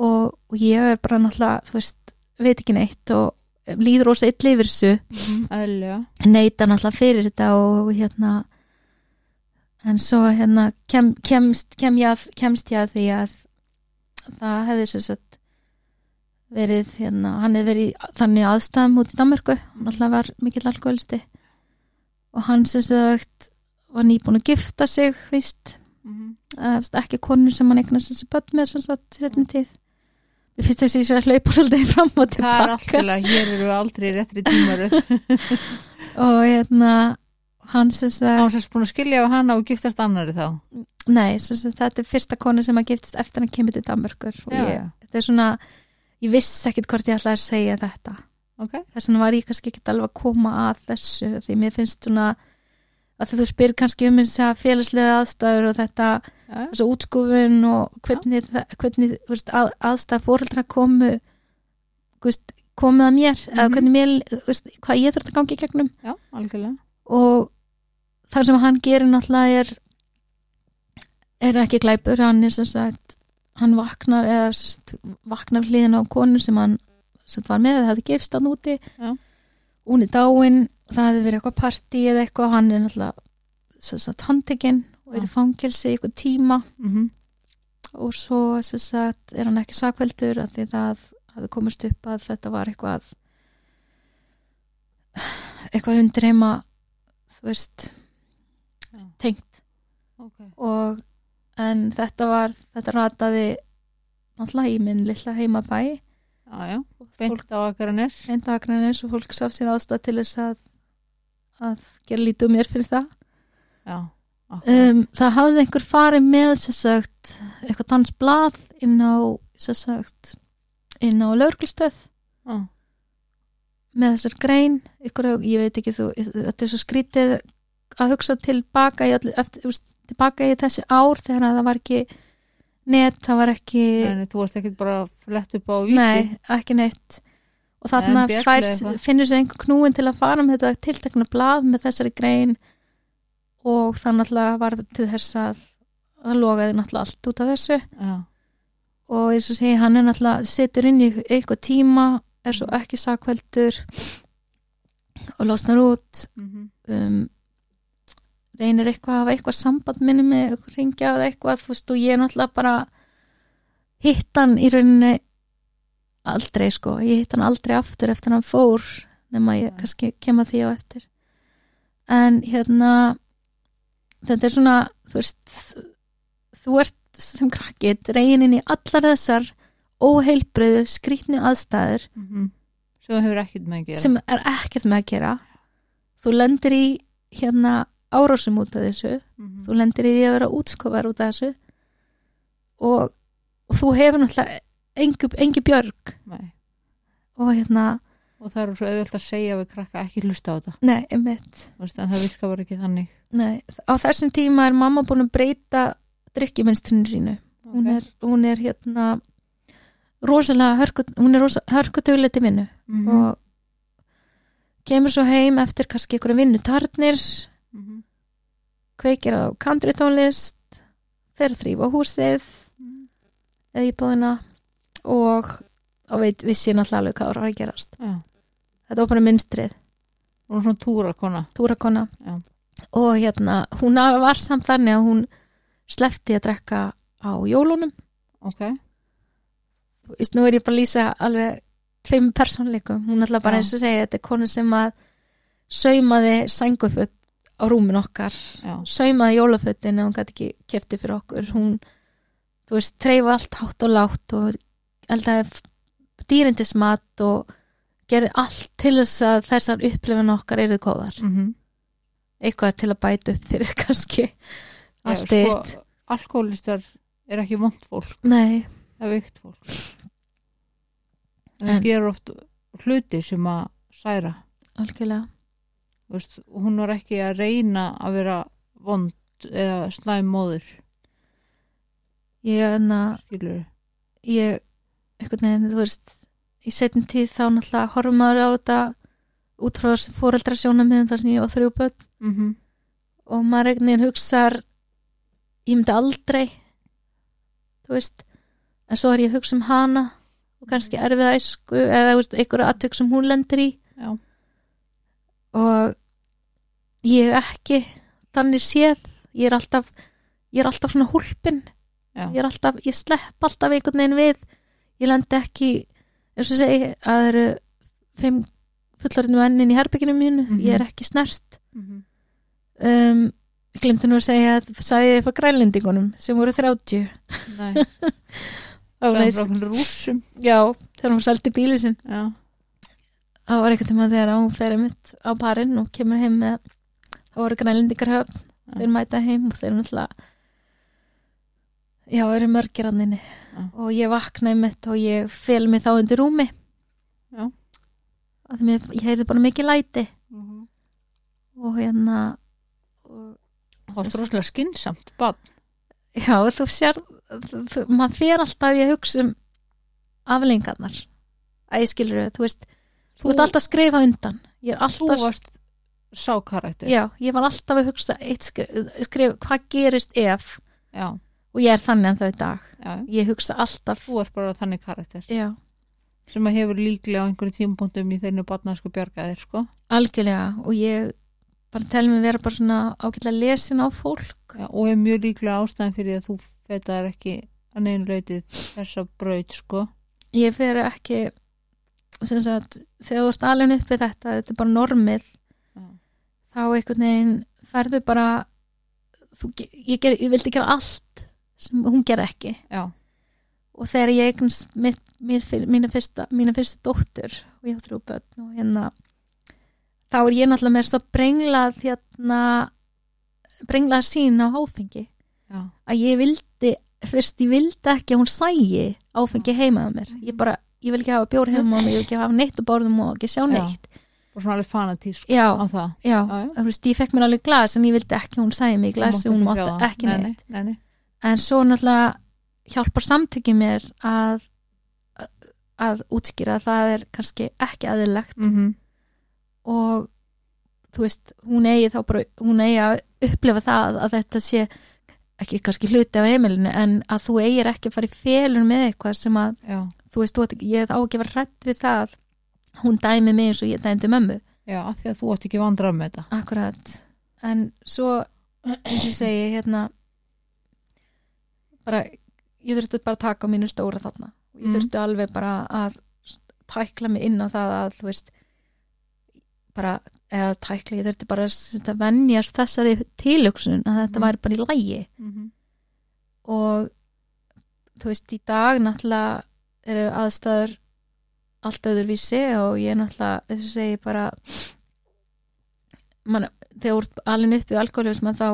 og, og ég er bara náttúrulega, þú veist, veit ekki neitt og líður ósa illa yfir þessu Mhm. Eðlilega. neita náttúrulega fyrir þetta og hérna en svo hérna kem, kemst, kem ég að, kemst ég að því að það hefði sem sagt verið hérna, hann hefði verið þannig aðstæðum út í Danmörku hann alltaf var mikill alkoholisti og hann sem sagt var nýbúin að gifta sig víst, Mhm. efst, ekki konu sem hann eignast þessi börn með sem sagt í setni tíð við finnst þessi að hlaupa svolítið fram og Það er allt tilbaka til að hér eru aldrei réttri tímaru. [LAUGHS] og hérna hann sem sagt Hann sérst búin að skilja af hana og giftast annari þá. Nei, þetta er fyrsta konu sem að giftist eftir að hann kemur til Danmörkur ég, þetta er svona ég vissi ekkit hvort ég ætlaði að segja þetta Ok. þess vegna var ég kannski ekkit alveg að koma að þessu því mér finnst svona að þú spyr kannski um þess að félagslega aðstæður og þetta. Þessu útskúfun og hvernig, það, hvernig veist, að, aðstæð fóreldra komu veist, komið að mér eða Mhm. hvernig mér, veist, hvað ég þurfti að gangi í gegnum Já, algjörlega. og það sem hann gerir náttúrulega er er ekki glæpur hann er sem sagt hann vaknar eða sagt, vaknar við hliðina á konu sem hann sem var með, það hefði gefst hann úti Já. hún er dáin það hefði verið eitthvað partí eða eitthvað hann er náttúrulega handtekinn og er í fangelsi í eitthvað tíma Mm og svo sagt er hann ekki sakveldur af því það hafði komist upp að þetta var eitthvað eitthvað undreima þú veist Já. tengt Ok. og en þetta var þetta rataði náttúrulega í minn lilla heimabæ Já, já. Beint á Akranes. eindagrannis og fólk sá sér ástæð til þess að að gera lítið um mér fyrir það Já. Um, það hafði einhver farið með sagt, eitthvað dansblað inn á sagt, inn á laurglustöð Já. með þessar grein ykkur, ég veit ekki þú, þetta er svo skrítið að hugsa tilbaka í, eftir, tilbaka í þessi ár þegar að það var ekki net, það var ekki En þú varst ekkert bara flett upp á vísi. nei, ekki neitt og fær, eitthvað? finnur sér einhver knúin til að fara með þetta tiltekna blað með þessari grein og það náttúrulega var til þess að það logaði náttúrulega allt út af þessu. Já. og eins og segi hann er náttúrulega situr inn í eitthvað tíma er svo ekki sakveldur og losnar út. Mm um, reynir eitthvað að hafa eitthvað samband minni með ringja eða eitthvað veist og ég er náttúrulega bara hitt hann í rauninni aldrei sko, ég hitt hann aldrei aftur eftir hann fór nema ég Nei. kannski kem að því á eftir. En hérna þetta er svona þú veist þú ert sem krakkið reynin í allar þessar óheilbreyðu skrýtnu aðstæður -hmm. Ekkert með að sem er ekkert með að gera þú lendir í hérna árásum út af þessu Mhm. þú lendir í því að vera útskofar út af þessu og, og þú hefur náttúrulega engi, engi björg Nei. og hérna, Og það er svo auðvöld að segja við krakka ekki hlusta á þetta. nei, það virka bara ekki þannig. Nei, á þessum tíma er mamma búin að breyta drikkjuminstrinu sínu hún, Ok. er, hún er hérna rosalega hörku, hún er rosa, hörkutuglega til vinnu Mhm. og kemur svo heim eftir kannski einhverja vinnutarnir Mhm. kveikir á countrytónlist fer að þrýfa húsið Mhm. eða íbúðina og þá veit vissi náttúrulega alveg hvað var að gerast Já. þetta var bara minnstrið, Og svona túra kona. túrakona Já. Og hérna, hún var samt þannig að hún slefti að drekka á jólunum Ok. Vist, nú er ég bara að lýsa alveg tveim persónleikum, hún ætla bara Já. eins og segja þetta er konu sem að saumaði sænguföt á rúmin okkar Já. saumaði jólafötin ef hún gæti ekki kefti fyrir okkur hún, þú veist, treyfa allt hátt og látt og eldaði dýrindismat og gerði allt til þess að þessar upplifin okkar eru góðar Mm -hmm. Eitthvað til að bæta upp fyrir [LAUGHS] kannski. Allt sko, eitt alkoholistar er ekki vond fólk, nei, það er veikt fólk. Það gerur oft hluti sem að særa. algjörlega. Og hún var ekki að reyna að vera vond eða slæm móður, ég, enna, skilur. ég eitthvað neginn, þú veist í setjum tíð þá náttúrulega horfum maður á þetta út frá þessi fóreldra sjónum þar sem ég á þrjú börn Mm -hmm. og maður einhvern veginn hugsar ég myndi aldrei þú veist. En svo er ég að hugsa um hana og kannski erfið æsku eða einhverju aðtök sem hún lendir í. Já. og ég ekki þannig séð. Ég er alltaf, ég er alltaf svona húlpin ég er alltaf, ég slepp alltaf einhvern veginn við. Ég lendi ekki eins og segi að það eru fimm fullorðinu mennin í herbygginu mínu. Mhm. ég er ekki snert. Mhm. Um, ég glemti nú að segja að sagði ég frá grænlendingunum sem voru 30 Nei, [LAUGHS] Það var frá rússum. Já, þegar hún seldi bíli sinn. Já, það var eitthvað tíma þegar hún fer mitt á parinn og kemur heim með það voru grænlendingar höfn. Þeir mæta heim og þeir náttúrulega já, eru mörgir anninni og ég vaknaði mitt og ég fel mig þá undir rúmi. Já. og mér, ég heyrði bara mikið læti. Mhm. og hérna það var stróslega skynnsamt bann já, þú sér þú, maður fer alltaf í að hugsa um aflengarnar að ég skilur þau, þú veist þú ert alltaf að skrifa undan. Er Þú alltaf varst sá karakter Já, ég var alltaf að hugsa skrif, skrif hvað gerist ef Já, og ég er þannig en þau dag. Já, ég hugsa alltaf þú ert bara þannig karakter. Já, sem að hefur líklega á einhverjum tímapunktum í þeirnu barnasku bjargaðir sko. Algjörlega og ég bara tel mig vera bara svona ágætlega lesin á fólk. Já, og er mjög líklega ástæðan fyrir að þú fetaðir ekki að neinu leitið þessa braut sko. Ég fer ekki sagt, þegar þú ert alveg uppi þetta þetta er bara normið Já. þá einhvern veginn ferðu bara þú, ég, ger, ég vildi gera allt sem hún ger ekki. Já, og þegar ég eignast mína, fyrsta, fyrsta dóttur og ég þrjú börn og hérna þá er ég náttúrulega með svo brenglað hérna brenglað sín á áfengi já, að ég vildi fyrst ég vildi ekki að hún sægi áfengi heima á mér. Ég bara, ég vil ekki hafa bjór heima mér ég vil ekki hafa neitt á borðum og ekki sjá Já. neitt. Og svona alveg fanatísk já, á það. Já, Já, já. þú veist, ég fekk mér alveg glas en ég vildi ekki að hún sægi mig í glasi, Þú hún mátt mátti ekki Nei, neitt. nei, nei, en svo náttúrulega hjálpar samtökið mér að að útskýra að það er kannski ekki aðilegt Mm og þú veist, hún eigi þá bara hún eigi að upplefa það að þetta sé ekki kannski hluti af heimilinu en að þú eigir ekki að fara í félun með eitthvað sem að, Já, þú veist, þú, ég á ekki að vera hrætt við það. Að hún dæmi mig eins og ég dæmdi mömmu. Já, af því að þú átt ekki vandrað með þetta. Akkurat, en svo ég segi hérna bara ég þurfti bara að taka á mínu stóra þarna. Ég Mm. þurfti alveg bara að tækla mig inn á það að þú veist bara, eða tækla, ég þurfti bara að venjast þessari tilöksun að þetta Mm. væri bara í lægi mm -hmm. og þú veist, í dag náttúrulega eru aðstæður allt öðruvísi og ég náttúrulega, þess að segi bara man, þegar þú ert alveg upp í alkoholisma þá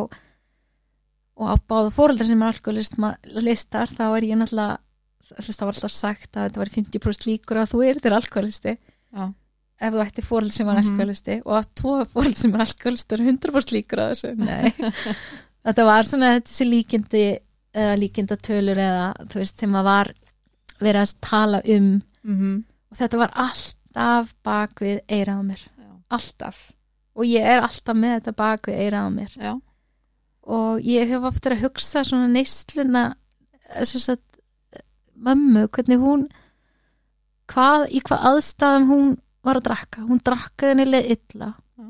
og á báða fóreldrar sem er alkoholistar þá er ég náttúrulega það var alltaf sagt að þetta var 50% líkur að þú er þér alkoholisti Já, ef þú ætti fóreldrar sem var Mhm. alkoholisti og að tvo fóreldrar sem er alkoholisti er 100% líkur að þessu. [LAUGHS] Þetta var svona þessi líkindi eða líkindatölur eða þú veist sem að var verið að tala um. Mm og þetta var alltaf bak við eirað á mér, já, alltaf. Og ég er alltaf með þetta bak við eirað á mér. Já, og ég hef ofta að hugsa svona neysluna þess að mömmu, hvernig hún hvað, í hvað aðstæðum hún var að drakka, hún drakka henni leið illa. Já.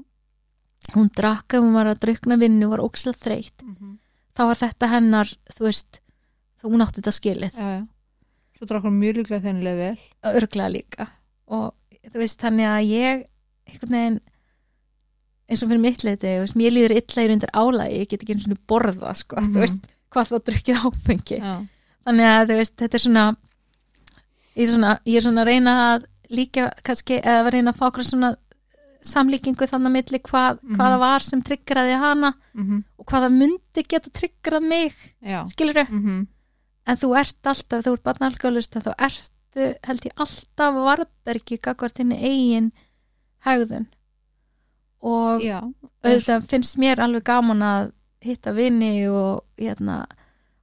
hún drakka, hún var að drukna vinnu, var ókslega þreytt. Mm þá var þetta hennar, þú veist þú hún átti þetta skilið, já. Svo drakk hún mjög líklega þennilega vel. örglega líka. Og þú veist, þannig að ég einhvern veginn eins og fyrir mitt leiti, veist, mér líður illa í undir álægi, ég get ekki eins og borða sko, Mhm. þú veist, hvað þá drukkið áfengi. Já, þannig að þú veist, þetta er svona ég er svona, ég er svona að reyna að líka kannski, eða reyna að fá okkur svona samlíkingu þannig að milli hvað, Mhm. hvaða var sem tryggraði hana mm og hvaða myndi geta tryggrað mig já. skilur þau, Mm en þú ert alltaf þú ert barnalkoholista, þá ertu held ég alltaf varbergi gagvart henni eigin hegðun. Og Já, auðvitað finnst mér alveg gaman að hitta vini og hérna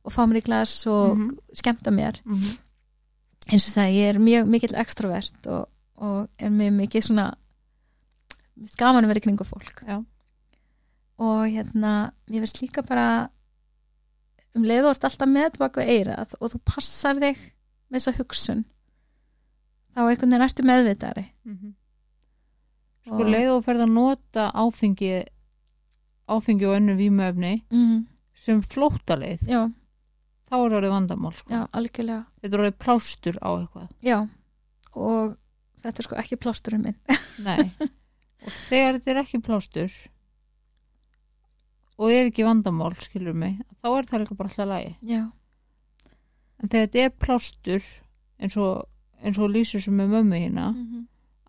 og fá mér í glas og Mhm. skemmta mér. Mm eins og það, ég er mjög mikill extrovert og, og er mjög mikið svona gaman að vera kringu fólk. Já. og hérna, mér finnst líka bara um leið og ert alltaf með baku eirað og þú passar þig með þessa hugsun þá einhvern veginn ertu meðvitari sko Og- leið og ferð að nota áfengi áfengi og önnu vímöfni mm, sem flóttaleið já, þá er orðið vandamál sko. já, algjörlega. Þetta er orðið plástur á eitthvað. Já, og þetta er sko ekki plásturinn minn. [LAUGHS] Nei. og þegar þetta er ekki plástur og er ekki vandamál skilur mig, þá er það líka bara alltaf lægi já, en þegar þetta er plástur eins og, og lýsir sem með mömmu hérna mm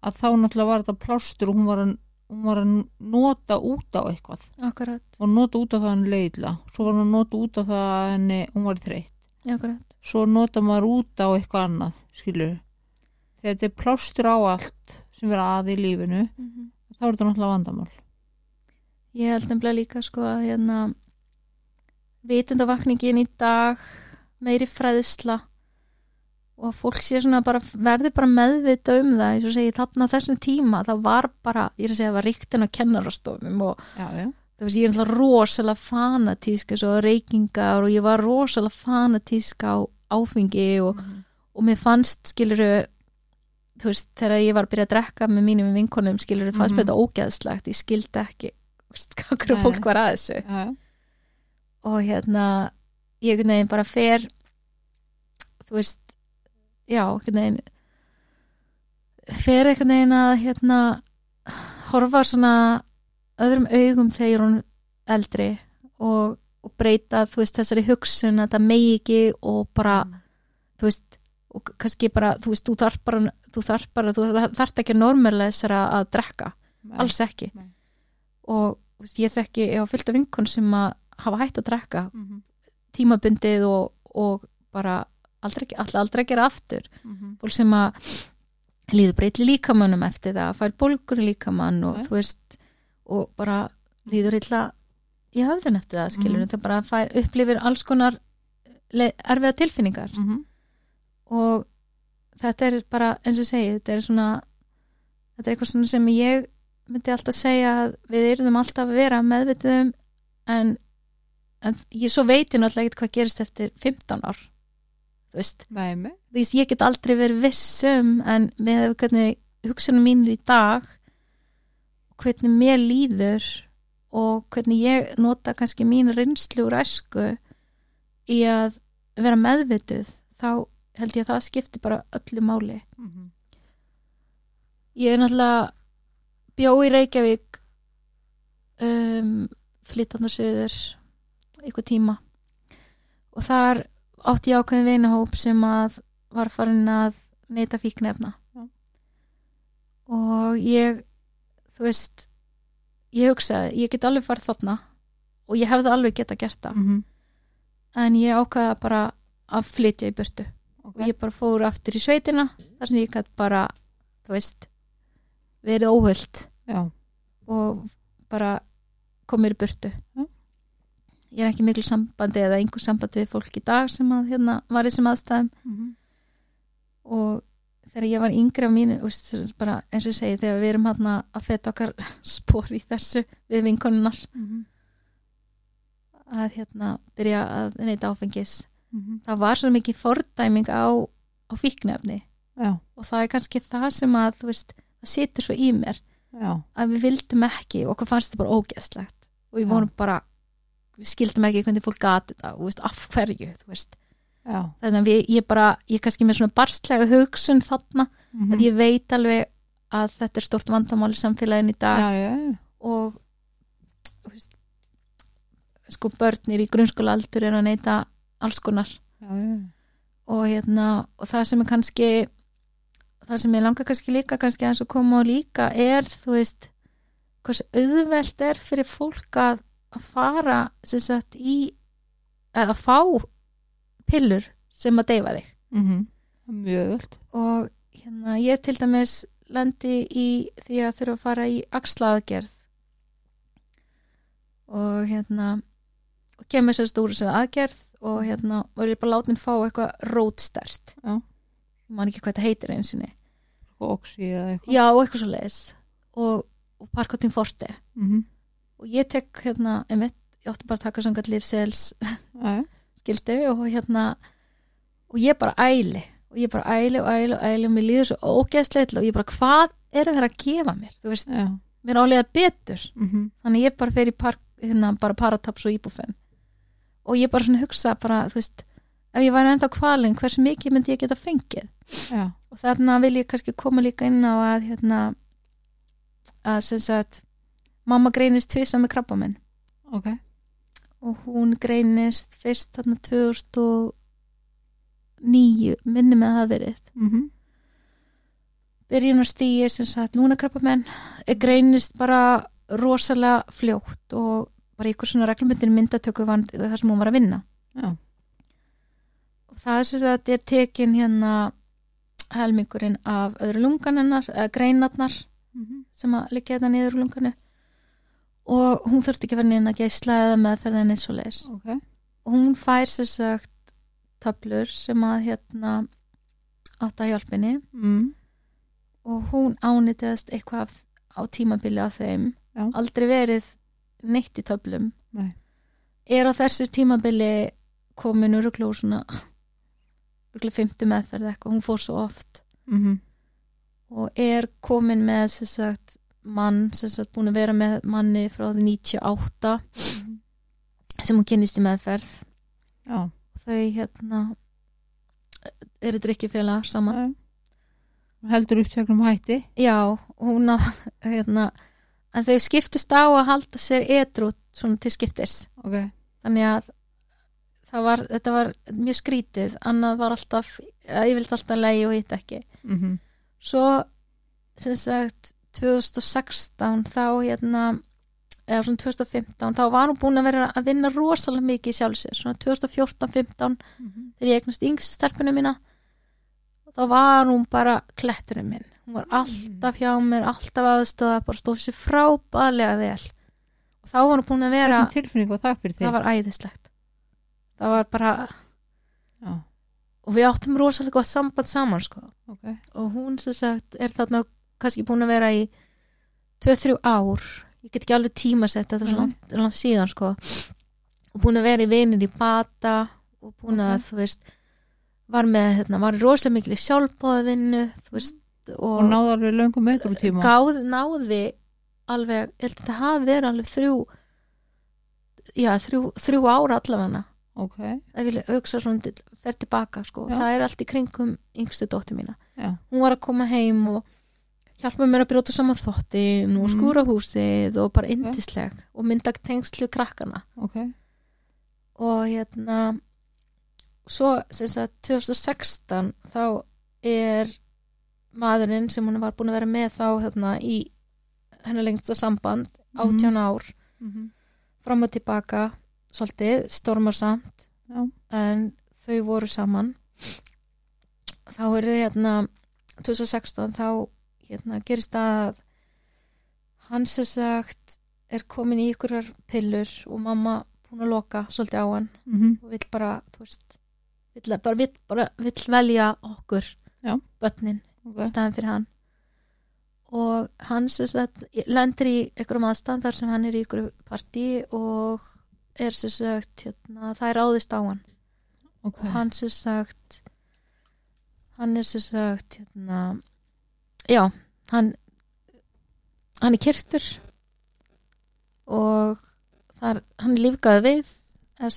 að þá náttúrulega var þetta plástur og hún var að, hún var að nota út á eitthvað. Akkurat. Og nota út á það henni leiðla svo var hún að nota út á það að henni hún var þreytt. Akkurat, svo nota maður út á eitthvað annað skilur þegar þetta er plástur á allt sem vera að í lífinu mm þá er þetta náttúrulega vandamál. Ég held nefnilega líka sko að hérna vitundavakningin í dag meiri fræðsla og að fólk sé svona bara verði bara meðvita um það eins og segi þarna á þessum tíma það var bara, ég er að segja það var ríktin á kennarastofum og já, já. það er alltaf rosalega fanatísk og reykingar og ég var rosalega fanatísk á áfengi og, og mér fannst skiluru þú veist þegar ég var að byrja að drekka með mínum vinkonum skiluru fannst mér þetta ógeðslegt. Ég skildi ekki [LAUGHS] hvað fólk var að þessu. Já, og hérna ég veginn bara fer þú veist já, einhvern veginn fer einhvern veginn að hérna horfa svona öðrum augum þegar hún eldri og, og breyta þú veist þessari hugsun að það megi ekki og bara þú veist og kannski bara, þú veist, þú þarf bara þú þarf bara, þú þarf ekki að normalæsara að drekka, Nei. alls ekki Nei. og veist, ég þekki, ég á fullt af vinkun sem að hafa hætt að drekka Mhm, tímabundið og, og bara aldrei, aldrei, aldrei gera aftur mhm. fólk sem að líður breyt líkamannum eftir það, fær bólgur í líkamann og Ok. þú veist og bara líður illa í höfðin eftir það skilur Mhm. það bara fær, upplifir alls konar erfiða tilfinningar Mhm. og þetta er bara eins og segi, þetta er svona þetta er eitthvað svona sem ég myndi alltaf segja að við erum alltaf að vera meðvitið um en, en ég svo veit ég náttúrulega ekkert hvað gerist eftir 15 ár þú veist, þú veist ég get aldrei verið viss um en með hvernig hugsunum mínir í dag hvernig mér líður og hvernig ég nota kannski mín reynslu úr æsku í að vera meðvituð þá held ég að það skipti bara öllu máli. Mhm. ég er náttúrulega bjó í Reykjavík um, flytandi söður eitthvað tíma. Og þar átti ég ákveðin vinahóp sem að var farin að neyta fíknefna Já. og ég þú veist ég hugsaði, ég get alveg farið þarna og ég hefði alveg geta gert það Mhm. en ég ákveða bara að flytja í burtu Ok. og ég bara fór aftur í sveitina þar sem ég gætt bara þú veist, verið óhullt Já. og bara komir í burtu Já. Ég er ekki miklu sambandi eða einhver sambandi við fólk í dag sem að hérna var í þessum aðstæðum Mhm. og þegar ég var yngri á mínu sagt bara, eins og segi þegar við erum hérna að feta okkar [LAUGHS] spór í þessu við vinkonunnar Mhm. að hérna byrja að neyta áfengis Mhm. það var svo mikið fordæming á, á fíknefni Já. og það er kannski það sem að veist, það situr svo í mér Já. að við vildum ekki og hvað fannst þetta bara ógeðslegt og við Já. vorum bara við skildum ekki hvernig fólk gati þetta af hverju þannig að við, ég bara, ég er kannski með svona barstlega hugsun þarna Mhm. að ég veit alveg að þetta er stort vandamál í samfélagin í dag. Já, já, já. og veist, sko börnir í grunnskóla aldur er að neyta alls konar. Og hérna og það sem er kannski það sem ég langar kannski líka kannski að koma á líka er þú veist hversu auðvelt er fyrir fólk að, að fara sem sagt í að fá pillur sem að deyfa þig Mhm. Mjög öll. og hérna ég til dæmis lendi í því að þurfa að fara í axlaðgerð og hérna og kemur sérst úr þessari aðgerð og hérna var ég bara látin fá eitthvað rótstert Já. man ekki hvað þetta heitir einsinni Og oxi eða eitthvað. já og eitthvað svo leiðis og, og parkotin forte Mhm. Og ég tek hérna, einmitt, ég átti bara að taka lífsels já, [LAUGHS] skildu og hérna og ég bara æli. Og ég bara æli og æli og æli og mér líður svo ógeðslega illa. Og ég bara hvað er að vera að gefa mér? Þú veist, já, mér álega betur. Mhm, þannig ég bara fer í park, hérna, bara parataps og íbúfen. Og ég bara svona hugsa bara, þú veist, ef ég væri ennþá kvalinn hversu mikið myndi ég geta fengið? Já, og þarna vil ég kannski koma líka inn á að hérna að sem sagt mamma greinist tvisa með krabba minn ok, og hún greinist fyrst þarna 2009 minni með að hafa verið. Mhm, byrjunarstíi sem sagt lúnakrabamenn greinist bara rosalega fljótt og bara ykkur svona reglumbyndin myndatöku var það sem hún var að vinna. Já, og það er sem sagt er tekin hérna helmingurinn af öðru lungan hennar, eða greinarnar mhm, sem að liggja þetta niður lunganu og hún þurfti ekki að vera neina að geisla eða meðferðin eins og leis ok, og hún fær sem sagt töflur sem að hérna átt að hjálpinni mm, og hún ánýttast eitthvað á tímabili af þeim. Já. aldrei verið neitt í töflum. Nei, er á þessu tímabili komin úr svona öruglu fymtu meðferð eitthvað, hún fór svo oft. Mhm, og er komin með sem sagt mann sem sagt búin að vera með manni frá því 98 mhm, sem hún kynist í meðferð. Já, þau hérna eru drikkjufélag saman. Já, heldur upptöknum hætti, já, hún á hérna, en þau skiptist á að halda sér edru svona til skiptis. Ok, þannig að var, þetta var mjög skrítið. Annað var alltaf, ég vildi alltaf leiði og hitt ekki. Mhm, svo sem sagt 2016 þá hérna eða svona 2015 þá var hún búin að vera að vinna rosalega mikið í sjálf sér. Svona 2014-15 mhm, þegar ég eignast yngst stelpunum mína þá var hún bara kletturinn minn. Hún var alltaf hjá mér, alltaf aðstöða bara stóð sér frábæðlega vel. Og þá var hún búin að vera það fyrir þig, það var æðislegt. Það var bara já, og við áttum rosalega gott samband saman sko. Ok, og hún sem sagt er þarna kannski búin að vera í 2-3 ár ég get ekki alveg tímasett þetta er svo Nei. langt, langt síðan sko og búin að vera í vinir í bata og búin að Ok. þú veist var með, hérna, var rosalega mikil í sjálfbóðavinnu þú veist og, og náðu alveg löngum metru tíma, gáð, náði alveg, ég held að þetta hafi verið alveg þrjú já, þrjú, þrjú ára allavega ok, ef ég hugsa svona fer tilbaka sko. Já. það er allt í kringum yngstu dóttir mína já, hún var að koma heim og hjálpa mér að brjóta saman þvottin og Mhm. skúra húsið og bara yndisleg og mynda tengslu krakkana. Ok, og hérna svo sem sagt 2016 þá er maðurinn sem hún var búin að vera með þá hérna í hennar lengsta samband Mhm. 18 ár mhm, fram og tilbaka svolítið stormarsamt já, en þau voru saman. Þá er hérna 2016 þá hérna, gerist að hann sem sagt er komin í ykkurar pillur og mamma búin að loka svolítið á hann mhm, og vill bara, þú veist vill, bara, vill, bara vill velja okkur Já. börnin ok, í staðin fyrir hann. Og hann sem sagt lendir í einhverjum aðstand þar sem hann er í einhverju partí og er sem sagt hérna, það er ráðist á hann. Ok, og hann sem sagt hann er sem sagt hérna, já, hann hann er kyrtur og þar, hann er lífgaði við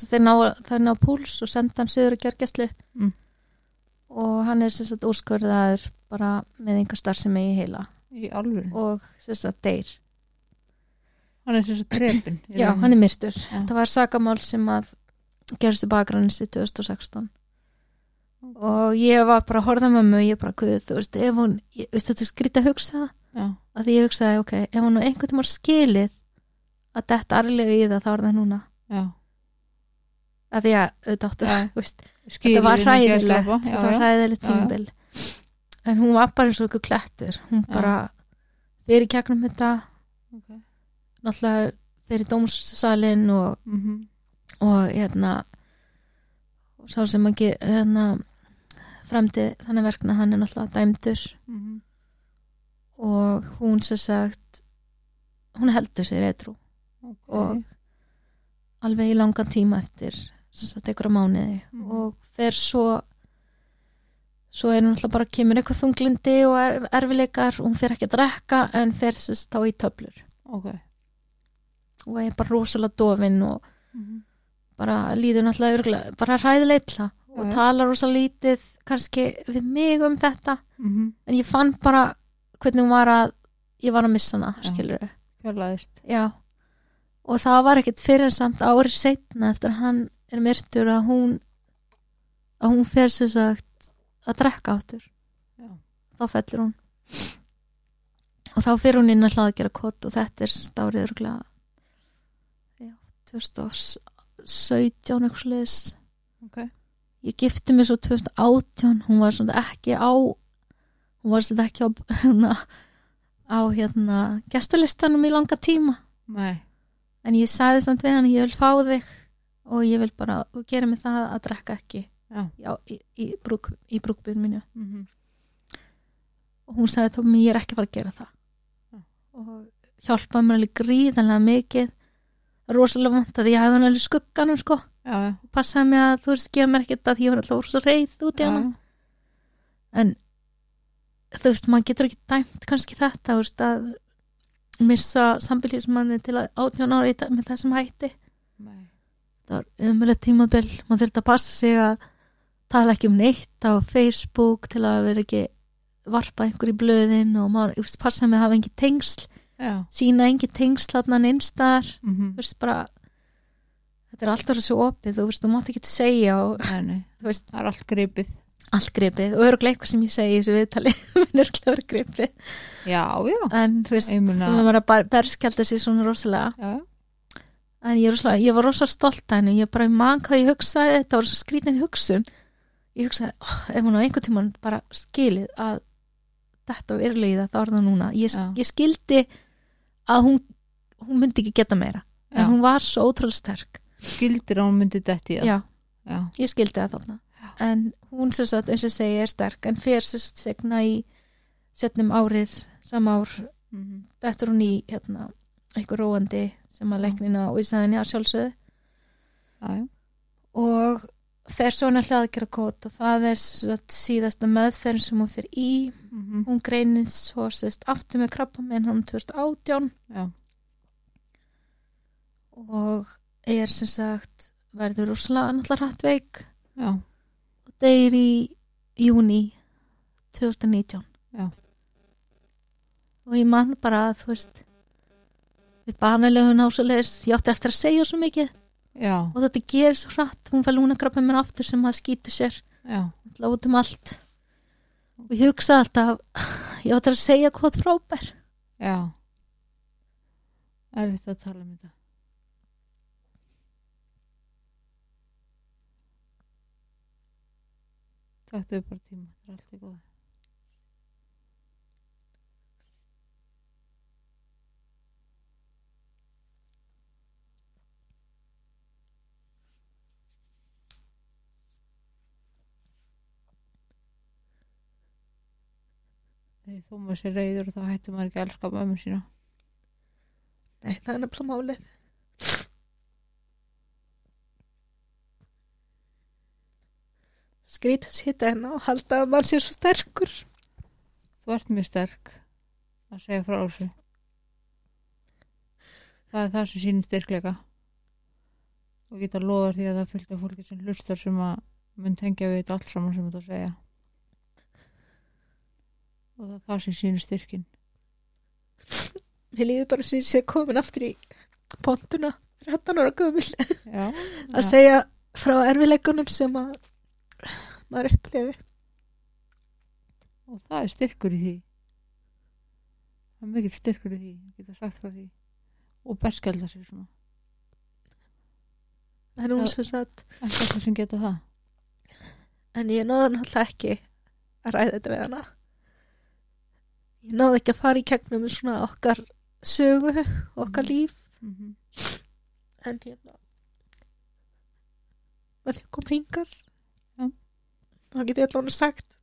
þeir ná, þeir ná púls og senda hann söður að gergjastlu Mm. og hann er sem sagt úrskurðaður bara með einhver starfsemi í heila. Í og sem sagt deyr. Hann er að drefin, já, hann er myrtur. Já. það var sakamál sem að gerist í bakgrannis í 2016 og ég var bara að horfa með og ég bara, guð, þú veist, ef hún ég, veist, þetta skrítið að hugsa. Já, að því ég hugsaði, ok, ef hún nú einhvern tímann skilið að detta arlega í það þá er það núna. Já, að því að, auðvitað [LAUGHS] þetta var hræðilegt þetta var hræðilegt tímabil. En hún var bara eins og ykkur klettur. Hún bara fyrir kjæknum þetta. Ok, náttúrulega fyrir dómssalinn og, mhm, og hérna sá sem ekki hérna fremdi þannig verkna hann er náttúrulega dæmdur. Mhm, og hún sem sagt hún heldur sér eitthrú ok. og alveg í langan tíma eftir þess að tekur á mánuði. Mhm. og fer svo svo er náttúrulega bara kemur eitthvað þunglindi og er, erfileikar hún fer ekki að drekka en fer þess þá í töflur. Ok. Og er bara rosalega dofin og Mhm. bara líður náttúrulega bara hræðileitla og Já, já. talar rosalega lítið kannski við mig um þetta Mhm. en ég fann bara hvernig hún var að ég var að missa hana, Já. skilur Já, og það var ekkert fyrir samt árið setna eftir að hann er myrtur að hún að hún fer sér sagt að drekka áttur Já. þá fellur hún og þá fer hún inn að hlaða að gera kott og þetta er stárið örgulega já, 2017 eitthvað sliðis ok ég gifti mig svo 2018 hún var svona ekki á hún var svona ekki á hérna, á hérna gestalistanum í langa tíma. Nei. En ég sagði samt við hann ég vil fá þig og ég vil bara, þú gerir mig það að drekka ekki já. Já, í, í, brúk, í brúkbyrn mínu Mhm. og hún sagði þá mér ég er ekki fara að gera það. Já. og hjálpaði mér alveg gríðanlega mikið. Rosalega vant að ég hefði hann alveg skugganum sko, já passaði mig að þú veist, gefa mér ekkert að ég var alltaf rosa reyð út í hana en þú veist, maður getur ekki dæmt kannski þetta, þú veist, að missa sambilísmanni til að átján ára í dag með þessum hætti. Nei. Það var umöðlega tímabil. Maður þurfti að passa sig að tala ekki um neitt á Facebook til að vera ekki varpa einhver í blöðin og maður þú veist, passa mig að hafa engin tengsl. Já. Sína engin tengsl þarna neinstar Mhm. þú veist bara þetta er alltaf svo opið, þú veist, þú mátt ekki segja og nei veist, það er allt gripið. allt gripið. Og öruglega eitthvað sem ég segi í þessu viðtali [LAUGHS] minn öruglega verið gripið. Já já. En þú veist, Ég þú maður bara berskjálta sig svona rosalega. Já en ég, rosalega, ég var rosalega stolt að henni. Ég bara man hvað ég hugsaði. Þetta var svo skrítin hugsun. Ég hugsaði, oh, ef hún á einhvern tímann bara skilið að þetta verðlega þá er það núna. Ég, ég skildi að hún hún myndi ekki geta meira. En Já. hún var svo ótrúlega sterk skildir að hún myndi detti já, já. Ég skildi það þarna. En hún sem sagt, eins og segi, er sterk en fyrir sem sagt segna í setnum árið, sama ár Mhm. þetta er hún í hérna, einhver róandi sem að leiknina og í sæðinni að sjálfsögðu. Já já. Og fer svona hlaðgjara kót og það er síðasta meðferð sem hún fyrir í. Mhm. hún greinir svo sérst aftur með krabba með hann 2018 já. Og er sem sagt verður úrslega náttúrulega hratt veik. Já. Og deyr í júni 2019 Já. og ég man bara að þú veist við banalegum násulegis ég átti eftir að segja svo mikið. Já. Og þetta gerir svo hratt hún fær lúnakrabba með aftur sem að skýtu sér. Já. Alltaf út um allt. Og ég hugsa alltaf ég átti að segja hvað frábær. Já. Er þetta að tala um þetta Taktu upp bara tíma, þetta er allt í góð Þegar þó maður sér reyður þá hættir maður ekki að elska mömmu sína. Nei, það er nefnilega málið Skrýta sita hérna og halda að mann sér svo sterkur Þú ert mjög sterk að segja frá þessu. Það er það sem sýnir styrkleika. Og geta lofa því að það fylgta fólki sem hlustar sem að mun tengja við þetta allt saman sem þetta segja. Og það er það sem sýnir styrkin. Mér líður bara sem ég sé komin aftur í pontuna 13 ára gömul að segja frá erfileikunum sem að maður uppliði Og það er styrkur í því. Það er mikill styrkur í því. að Geta sagt frá því. Og berskjálda sig svona. en hún sem sagt Ekki eitthvað sem geta það. en ég náði náttúrulega ekki að ræða þetta við hana ég náði ekki að fara í kegnum svona okkar sögu okkar Mhm. líf Mm -hmm. en hérna með því að koma hingar Já. Þá get ég allavega sagt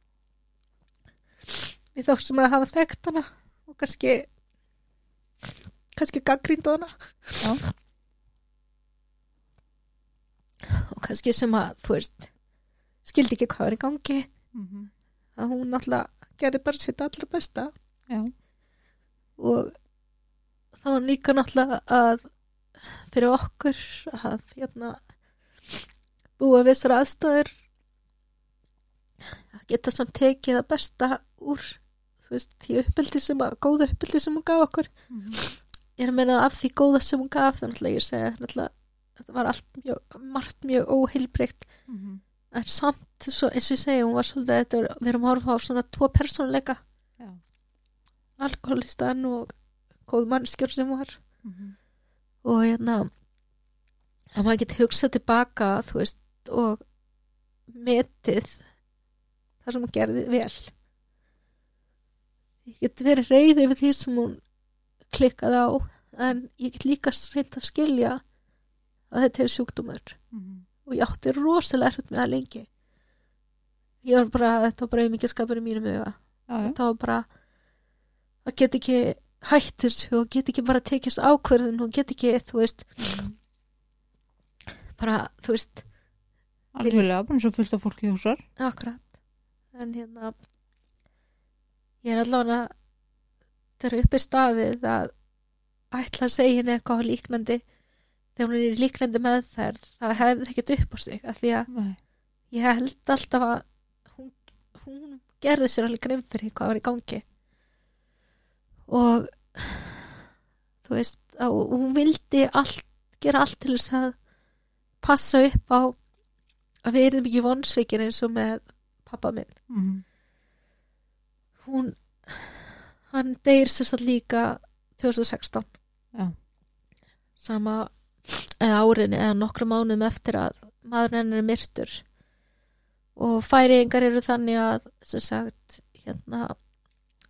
við þá sem að hafa þekkt hana og kannski kannski gaggrínda hana Já. og kannski sem að þú veist skildi ekki hvað er í gangi Mhm. að hún náttúrulega gerði bara sitt allra besta Já. og það var líka náttúrulega að fyrir okkur að hérna búa við þessar aðstæður að geta samt tekið það besta úr veist, því uppbyldi sem að góða uppbyldi sem hún gaf okkur Mhm. ég er að meina af því góða sem hún gaf þannig að ég segja náttúrulega þetta var allt mjög, margt mjög óheilbreykt Mhm. en samt svo, eins og ég segja, hún var svolítið þetta, við erum að horfa á svona tvo persónuleika Já. alkoholistan og góð mannskjör sem var Mhm. og hérna að maður geti hugsað tilbaka þú veist og metið það sem hún gerði vel. Ég get verið reyði yfir því sem hún klikkaði á en ég get líka reynd að skilja að þetta er sjúkdómur. Mhm. og ég átti rosalega erfitt með það lengi. Ég var bara, þetta var bara mikið skapur í mínum huga. Þetta var bara að get ekki hætt þessu og get ekki bara tekist ákverðin og get ekki, þú veist. Mhm. bara, þú veist, Algjörlega, bara eins og fullt af fólki húsar. akkurat en hérna ég er allavega þegar uppi staðið að ætla að segja henni eitthvað líknandi þegar hún er líknandi meðferð það hefði ekkert upp á sig af því að Nei. ég held alltaf að hún, hún gerði sér alveg grein fyrir hvað var í gangi og þú veist og hún vildi allt, gera allt til þess að passa upp á að við erum ekki vonsvikir eins og með pappa minn. Mhm. hún hann deyr sér satt líka 2016 Já. sama eða árinni eða nokkru mánum eftir að maður hennar er myrtur. Og færiðingar eru þannig að sem sagt hérna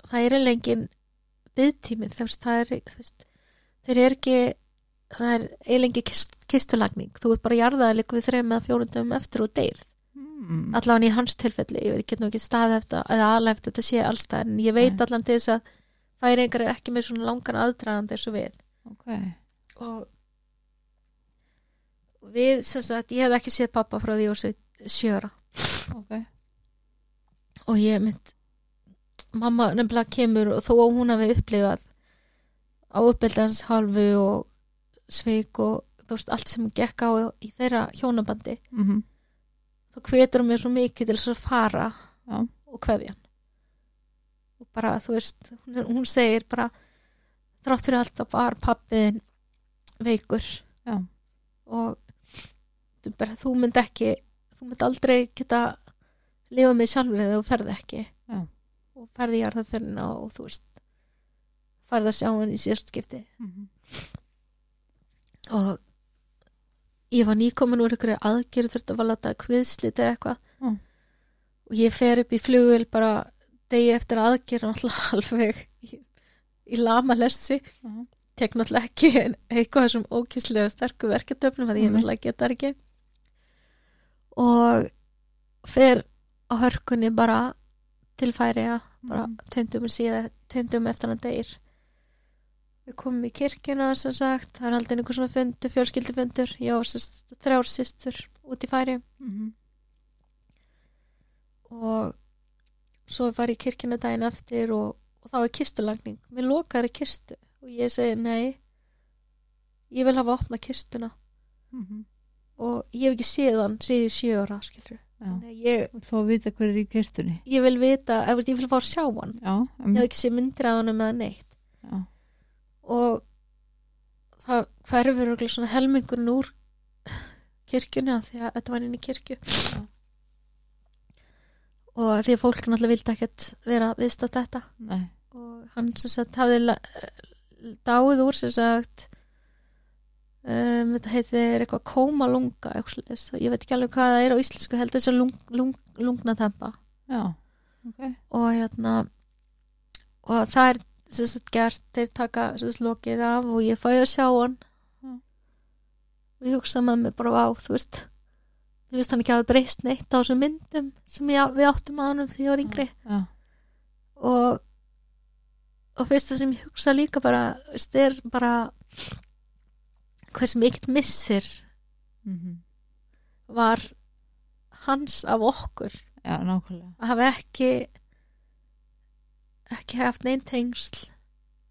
það er lengin er þú veist, þeir eru ekki það er eilengi kist, kistulagning. Þú ert bara jarðaði líka við þreim eða fjórundum eftir og deyr Mhm. allan í hans tilfelli, ég veit ekki nú ekki staði eftir eða alveg eftir þetta sé allstað en ég veit allan til þess að færingar er ekki með svona langan aðdragandi eins og við Ok. og og við sem sagt, ég hef ekki séð pappa frá því ég var sjöra Ok. og ég mynd mamma nefnilega kemur og þó að hún hafi upplifað á uppeldans halvu og sveik og þú veist allt sem gekk á í þeirra hjónabandi Mhm. Þá hvetur hún mér svo mikið til þess að fara Já. og kveðja hann og bara þú veist hún, er- hún segir bara þrátt fyrir alltaf var pappiðin veikur Já. og þú, bara, þú mynd ekki þú mynd aldrei geta lifa með sjálfur eða þú ferð ekki Já. og ferði í jarðaförina og þú veist farði að sjá hann í síðast skipti Mhm. og ég var nýkomin úr einhverju aðgerð þurfti að var láta kviðslit eða eitthvað Mm. og ég fer upp í flugul bara degi eftir aðgerð [LAUGHS] alveg í, í lama lessi Já. tek náttúrulega ekki eitthvað sem ókýrslega sterku verketöfnum að ég Mhm. náttúrulega geta ekki og fer á hörkunni bara til bara Mhm. tveimdum síðan tveimdum eftir hann degir við komum í kirkjuna sem sagt, það er aldrei einhver svona fundur, fjölskyldufundur ég og sest, þrjár systur út í færi Mhm. og svo var ég í kirkjuna daginn eftir og, og þá er kistulagning mér lokar í kistu og ég segi nei ég vil hafa opna kistuna Mhm. og ég hef ekki séð hann síðu sjö ára skilur ég, Þú fá að vita hver er í kistunni. ég vil vita, ég vil fá að sjá hann Já. ég hef ekki séð myndir af hann með neitt Já. Og það hverfur örugglega svona helmingurinn úr kirkjunni af því að þetta var inn í kirkju Já. og því að fólk náttúrulega vildi ekkert vera viðstátt þetta Nei. og hann sem sagt hafði dáið úr sem sagt um, þetta heitir eitthvað kómalunga ég veit ekki alveg hvað það er á íslensku held þess að lung, lung, lungnatempa Já. Ok. og hérna og það er sagt gert þeir taka sagt lokið af og ég fæði að sjá hann. Já. og ég hugsa með mig bara á þú veist ég veist hann ekki hafa breyst neitt á þessum myndum sem ég, við áttum að hann því ég var yngri. Já. og og fyrsta sem ég hugsa líka bara veist, er bara hversu mikill missir mm var hans af okkur. Nákvæmlega. Að hafa ekki ekki haft neinn tengsl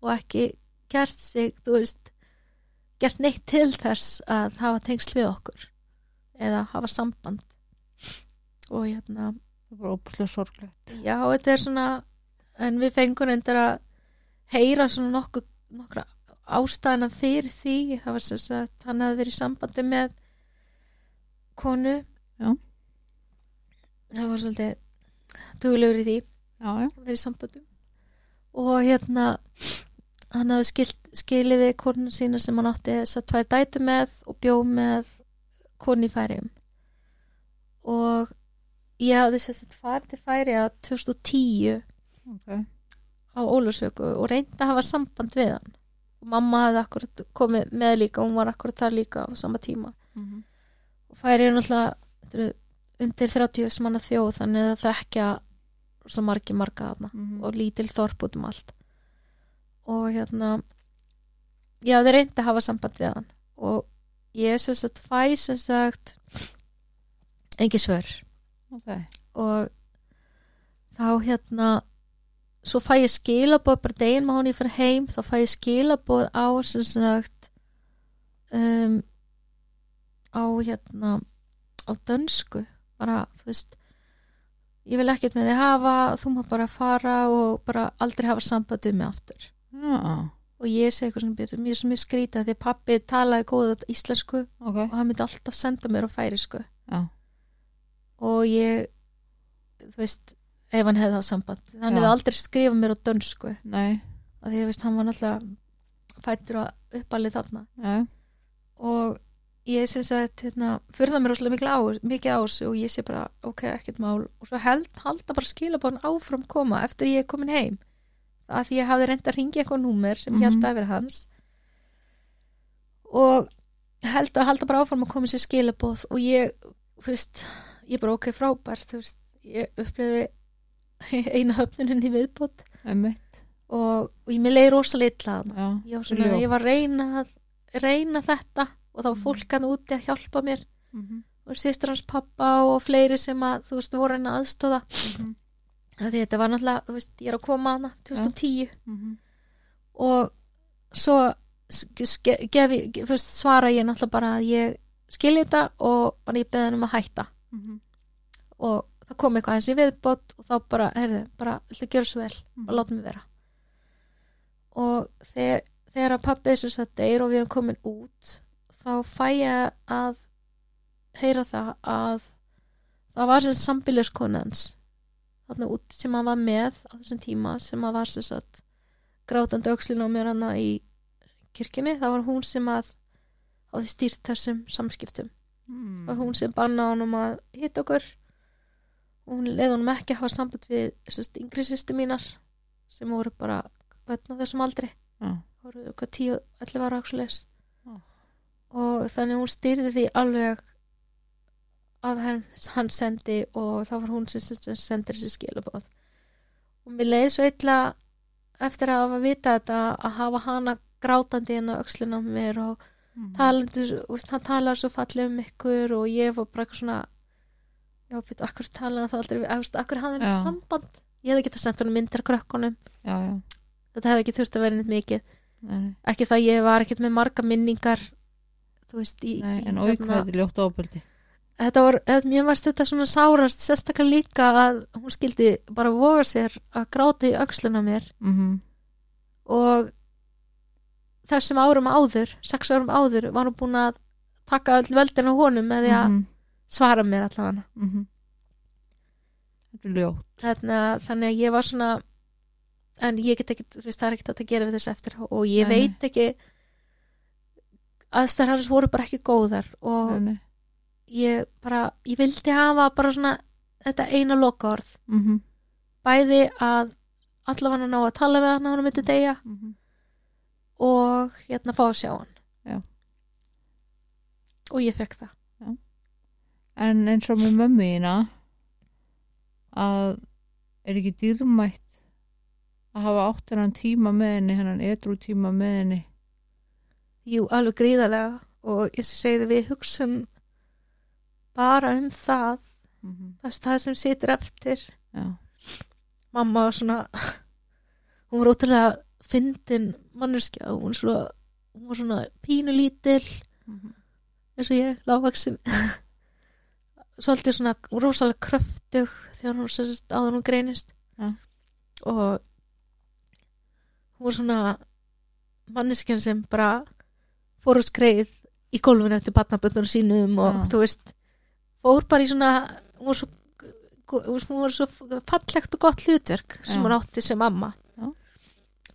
og ekki gert sig, þú veist gert neitt til þess að hafa tengsl við okkur eða hafa samband. Og hérna það var óbúslega sorglegt. já, þetta er svona en við fengum reyndar að heyra svona nokkuð nokkra ástæðana fyrir því. Það var sem sagt, hann hafði verið í sambandi með konu. Já. það var svolítið duglegur í því. Já, já, verið í samböndum og hérna hann hafði skilt, skilið við konu sína sem hann átti þess að tvær dætu með og bjó með konu í færium og ég hafði sérst að farið til færi að 2010 ok. á Ólusvöku og reyndi að hafa samband við hann. Og mamma hafði akkurat komið með líka hún var akkurat þar líka á sama tíma. Mm og færi er náttúrulega undir 30 manna þjóð þannig að það ekki svo margi marga þarna -hmm. og lítil þorp út um allt. Og hérna já þeir reyndi að hafa samband við hann. Og ég sem sagt fæ sem sagt engi svör. Ok, og þá hérna svo fæ ég skilaboð bara deginn má hann ég fyrir heim þá fæ ég skilaboð á sem sagt um, á hérna á dönsku. Bara þú veist ég vil ekkert með þið hafa þú má bara fara og bara aldrei hafa samband við mig aftur. Já, og ég segi eitthvað mér sem ég skrýta því að pappi talaði góða íslensku ok. og hann myndi alltaf senda mér á færisku. Já, og ég þú veist, ef hann hefði það samband. Hann hefði aldrei skrifað mér á dönsku. Nei, af því að veist, hann var náttúrulega fættur og uppalið þarna. Já, og ég sem sagt hérna, fyrir það mér rosalega mikið á, mikið á þessu og ég sé bara, ok, ekkert mál. Og svo held, halda bara skilabóðan áfram koma eftir ég er komin heim. Af því ég hafði reynd að ringi eitthvað númer sem ég held að vera hans. Og held að halda bara áfram að koma sér skilabóð og ég, veist ég bara ok, frábært, þú veist ég upplifi [LAUGHS] eina höfnunin í viðbót. Og, og ég mér leiði rosalega illa ég var, að reyna, að reyna þetta og þá var Mhm. fólk hann úti að hjálpa mér. Mhm, og sýstur hans pappa og fleiri sem að þú veist voru hann að aðstóða mhm, því þetta var náttúrulega, þú veist, ég er að koma hana 2010 mhm, og svo gefi, ge- fyrst svara ég náttúrulega bara að ég skilji þetta og bara ég beði hann um að hætta. Mhm, og það kom eitthvað eins í viðbót og þá bara, heyrðu, bara, viltu gera svo vel? Mhm. bara láta mig vera. Og þegar, þegar að pappi þess að deyr og við erum komin út þá fæ ég að heyra það að það var sem sambiljaskonans þarna út sem hann var með á þessum tíma sem að var sem sagt grátandi aukslin á mér hana í kirkjunni, það var hún sem að hafði stýrt þessum samskiptum. Mm. var hún sem banna honum að hitta okkur. Og hún leiði honum ekki að hafa samband við sérst, yngri sýstu mínar sem voru bara á þessum aldri. Já, voru eitthvað 10-11 ára áksleis Já. Og þannig hún stýrði því alveg af hann, sendi og þá var hún sem, sendir þessi skilabóð og mér leiði svo illa eftir að hafa vita þetta að hafa hana grátandi inn á öxlina á mér og mhm. talandi, hann talar svo fallið um ykkur og ég var bara eitthvað svona já, býttu, akkur talaði það aldrei við- akkur hafði hann samband? Ég hefði getað sendt honum myndir krökkunum. Já, já, þetta hefði ekki þurft að vera neitt mikið. Nei, ekki það ég var ekkert með marga minningar veist í, nei en hérna- þetta er ljótt ofbeldi. Þetta var, mér varst þetta svona sárast sérstaklega líka að hún skildi bara voga sér að gráta í á mér. Mhm, og þessum árum áður sex árum áður var hún búin að taka öll veldin á honum með því að mhm, svara mér allavega. Mhm. Þetta er ljótt. Þarna, þannig að ég var svona en ég get ekki, það er ekkert að gera við þessu eftir og ég nei. veit ekki aðstæður hans voru bara ekki góðar og nei, nei, ég bara, ég vildi hafa bara svona þetta eina lokaorð. Mhm, bæði að allavega ná að tala við hann á hann myndi deyja mhm. og hérna fá að sjá hann. Já. og ég fekk það. En eins og með mömmu þína að er ekki dýrmætt að hafa átt hennan tíma með henni hennan edru tíma með henni jú, alveg gríðarlega og ég segi við hugsum bara um það mm -hmm. það er það sem situr eftir já, mamma var svona [LAUGHS] hún var ótrúlega fyndin manneskja hún, var svo, hún var svona pínulítil mm -hmm. eins og ég, lágvaksin [LAUGHS] svolítið svona rosalega kröftug þegar hún sérst áður hún greinist Já. og hún var svona manneskjan sem bara fór og skreið í gólfinu eftir batnaböndunum sínum og Já. þú veist fór bara í svona hún var svo, hún var svo fallegt og gott hlutverk sem Já. hún átti sem mamma Já.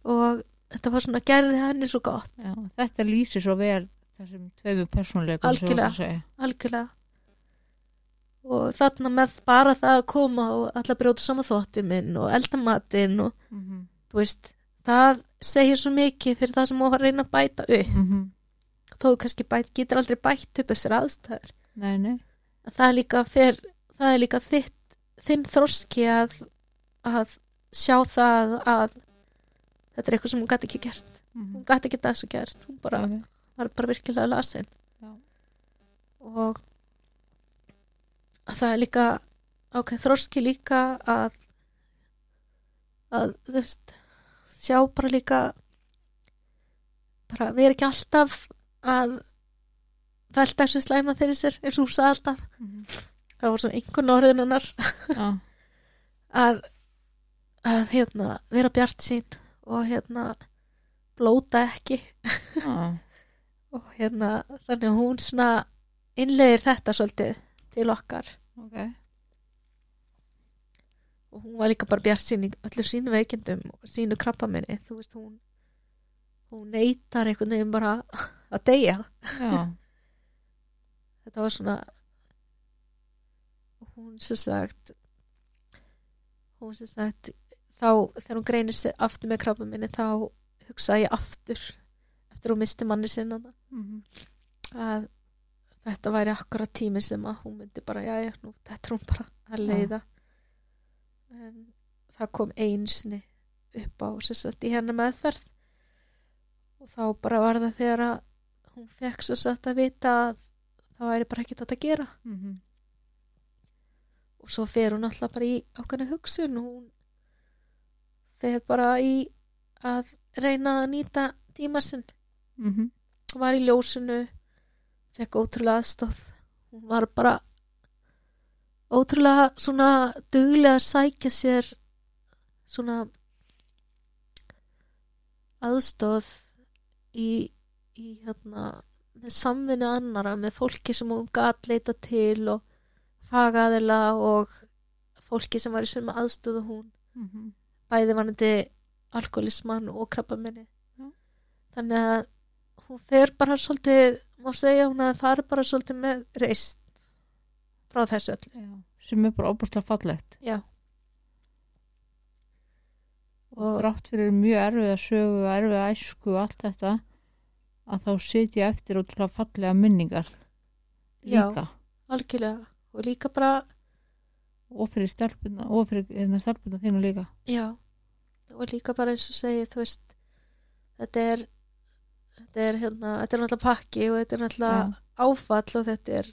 og þetta var svona gerði henni svo gott já, þetta lýsir svo vel þessum tveimu þú Algjörlega. algjörlega og þarna með bara það að koma og alla brjóta saman þótti minn og eldamatinn og Mhm. þú veist, það segir svo mikið fyrir það sem þú var að reyna að bæta upp Mhm. Þó kannski bæt, getur aldrei bætt upp þessar aðstæður nei, nei að það er líka fyrr, það er líka þitt þinn þroski að að sjá það að þetta er eitthvað sem hún gæti ekki gert Mhm. hún gæti ekki þessu gert hún bara, Ok. var bara virkilega lasin Já. og að það er líka ok, þroski líka að að þú veist sjá bara líka bara vera ekki alltaf að velta þessu slæma fyrir sér eins og hún sagði alltaf. Mhm. það var svona einhvern orðin hennar. Já, [LAUGHS] að, að hérna vera bjart sín og hérna blóta ekki. Já, [LAUGHS] og hérna þannig að hún svona innlegir þetta svolítið til okkar. Ok. Og hún var líka bara bjart sín í öllu sínu veikindum og sínu krabbaminni þú veist hún hún neytar einhvern veginn bara að deyja. [LAUGHS] Þetta var svona hún sem sagt hún sem sagt þá þegar hún greinir sig aftur með krabbaminni þá hugsaði ég aftur eftir hún misti manni sinna Mhm. að þetta væri akkurat tíminn sem að hún myndi bara, já, já, nú, þetta er hún bara að leiða. En það kom einsni upp á sagt í hennar meðferð og þá bara var það þegar að hún fekk svo sagt að vita að það væri bara hægt að gera Mhm. og svo fer hún alltaf bara í ákveðna hugsun og hún fer bara í að reyna að nýta tíma sinn Mhm. var í ljósinu fekk ótrúlega aðstóð hún var bara ótrúlega svona duglega að sækja sér svona aðstóð í, í hérna með samvinnu annara með fólki sem hún gat leita til og fagaðila og fólki sem var í sömu aðstóð og hún. Mhm. bæði vanandi alkoholisman og krabbamenni Já. þannig að hún fer bara svolítið má segja hún að fara bara svolítið með reist frá þessu öllu. Já, sem er bara óbúrslega fallegt. Já, og rátt fyrir mjög erfiða sögu og erfiða æsku og allt þetta að þá sitja eftir ótrúlega fallega minningar Já. líka. algjörlega. Og líka bara, og fyrir stelpuna og fyrir hérna stelpuna þínu líka. Já. Og líka bara eins og segi þú veist þetta er þetta er hérna, þetta er náttúrulega pakki og þetta er náttúrulega áfall og þetta er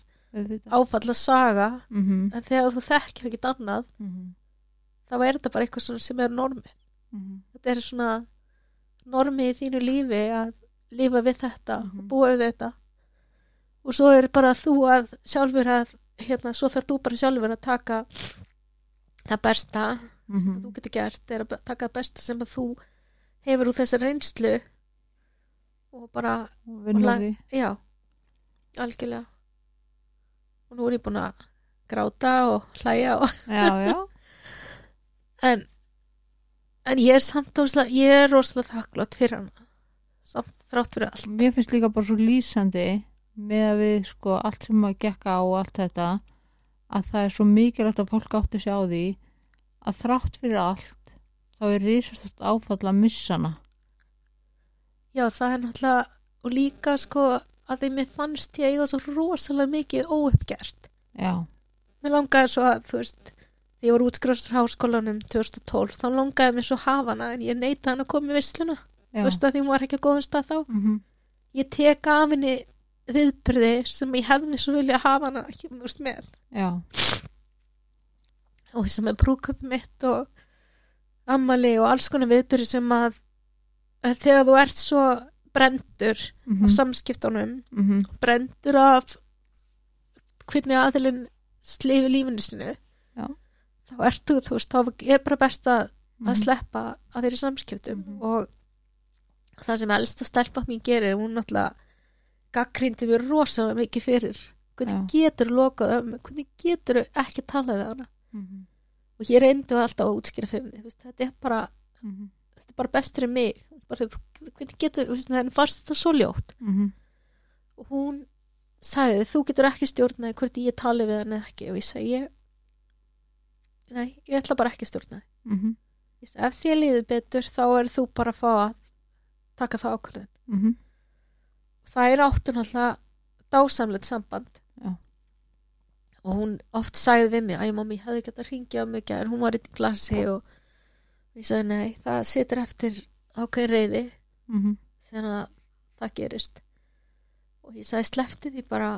áfall að saga Mhm, en þegar þú þekkir ekkert annað mhm, þá er þetta bara eitthvað sem er normið. Mhm. þetta er svona normið í þínu lífi að lifa við þetta Mhm. og búa við þetta. Og svo er bara þú að sjálfur að hérna, svo þarf þú bara sjálfur að taka það besta sem Mhm. þú getur gert. Er að taka það besta sem að þú hefur úr þessar reynslu og bara, og vinna Og því. Já algjörlega. Og nú er ég búin að gráta og hlæja og [LAUGHS] já, já, en, en ég er samt óslega, ég er rosalega þakklátt fyrir hana samt þrátt fyrir allt. Mér finnst líka bara svo lýsandi með að við sko allt sem að gekka á og allt þetta að það er svo mikilvægt að fólk átti sig á því að þrátt fyrir allt þá er risastótt áfall að missa hana. Já, það er náttúrulega og líka sko að því mér fannst ég eiga svo rosalega mikið óuppgert. já, Mér langaði svo að, þú veist, þegar ég var útskrifastur háskólanum 2012 þá longaði mér svo að hafa hana en ég neita hann að koma í vissluna þú veist að því hún var ekki að góðum stað þá. Mhm, ég tek af henni viðbyrði sem ég hefði svo vilja hafa hana ekki þú með. Já, og sem er brúköp mitt og ammali og alls konar viðbyrði sem að, að þegar þú ert svo brendur á mhm, samskiptunum mhm, brendur af hvernig aðilinn slifi lífinu sinu Já. þá ertu, þú veist, þá er bara best að, að mhm, sleppa að vera í samskiptum Mhm. og það sem elsta stelpa mín gerir, hún náttúrulega gaggrindi mér rosalega mikið fyrir. Hvernig getur lokað um hvernig getur ekki talað við hana? Mhm, og ég reyndi alltaf að útskýra fyrir mig þetta er bara, mhm, þetta er bara best fyrir mig. Bara, hvernig getur, það fannst þetta svo ljótt. Mhm, og hún sagði þú getur ekki stjórnaði hvort ég tali við hann eða ekki. Og ég segi ég nei, ég ætla bara ekki að stjórna þig mhm, Ég segi, ef þér líður betur þá er þú bara að fá að taka það ákvörðin mhm, það er áttu náttúrulega dásamlegt samband. Já. og hún oft sagði við mig að mamma ég hefði gett að ringja á mig en hún var í glasi og ég sagði nei, það situr eftir ákveðin reyði mhm, þegar það gerist. Og ég sagði slefti því bara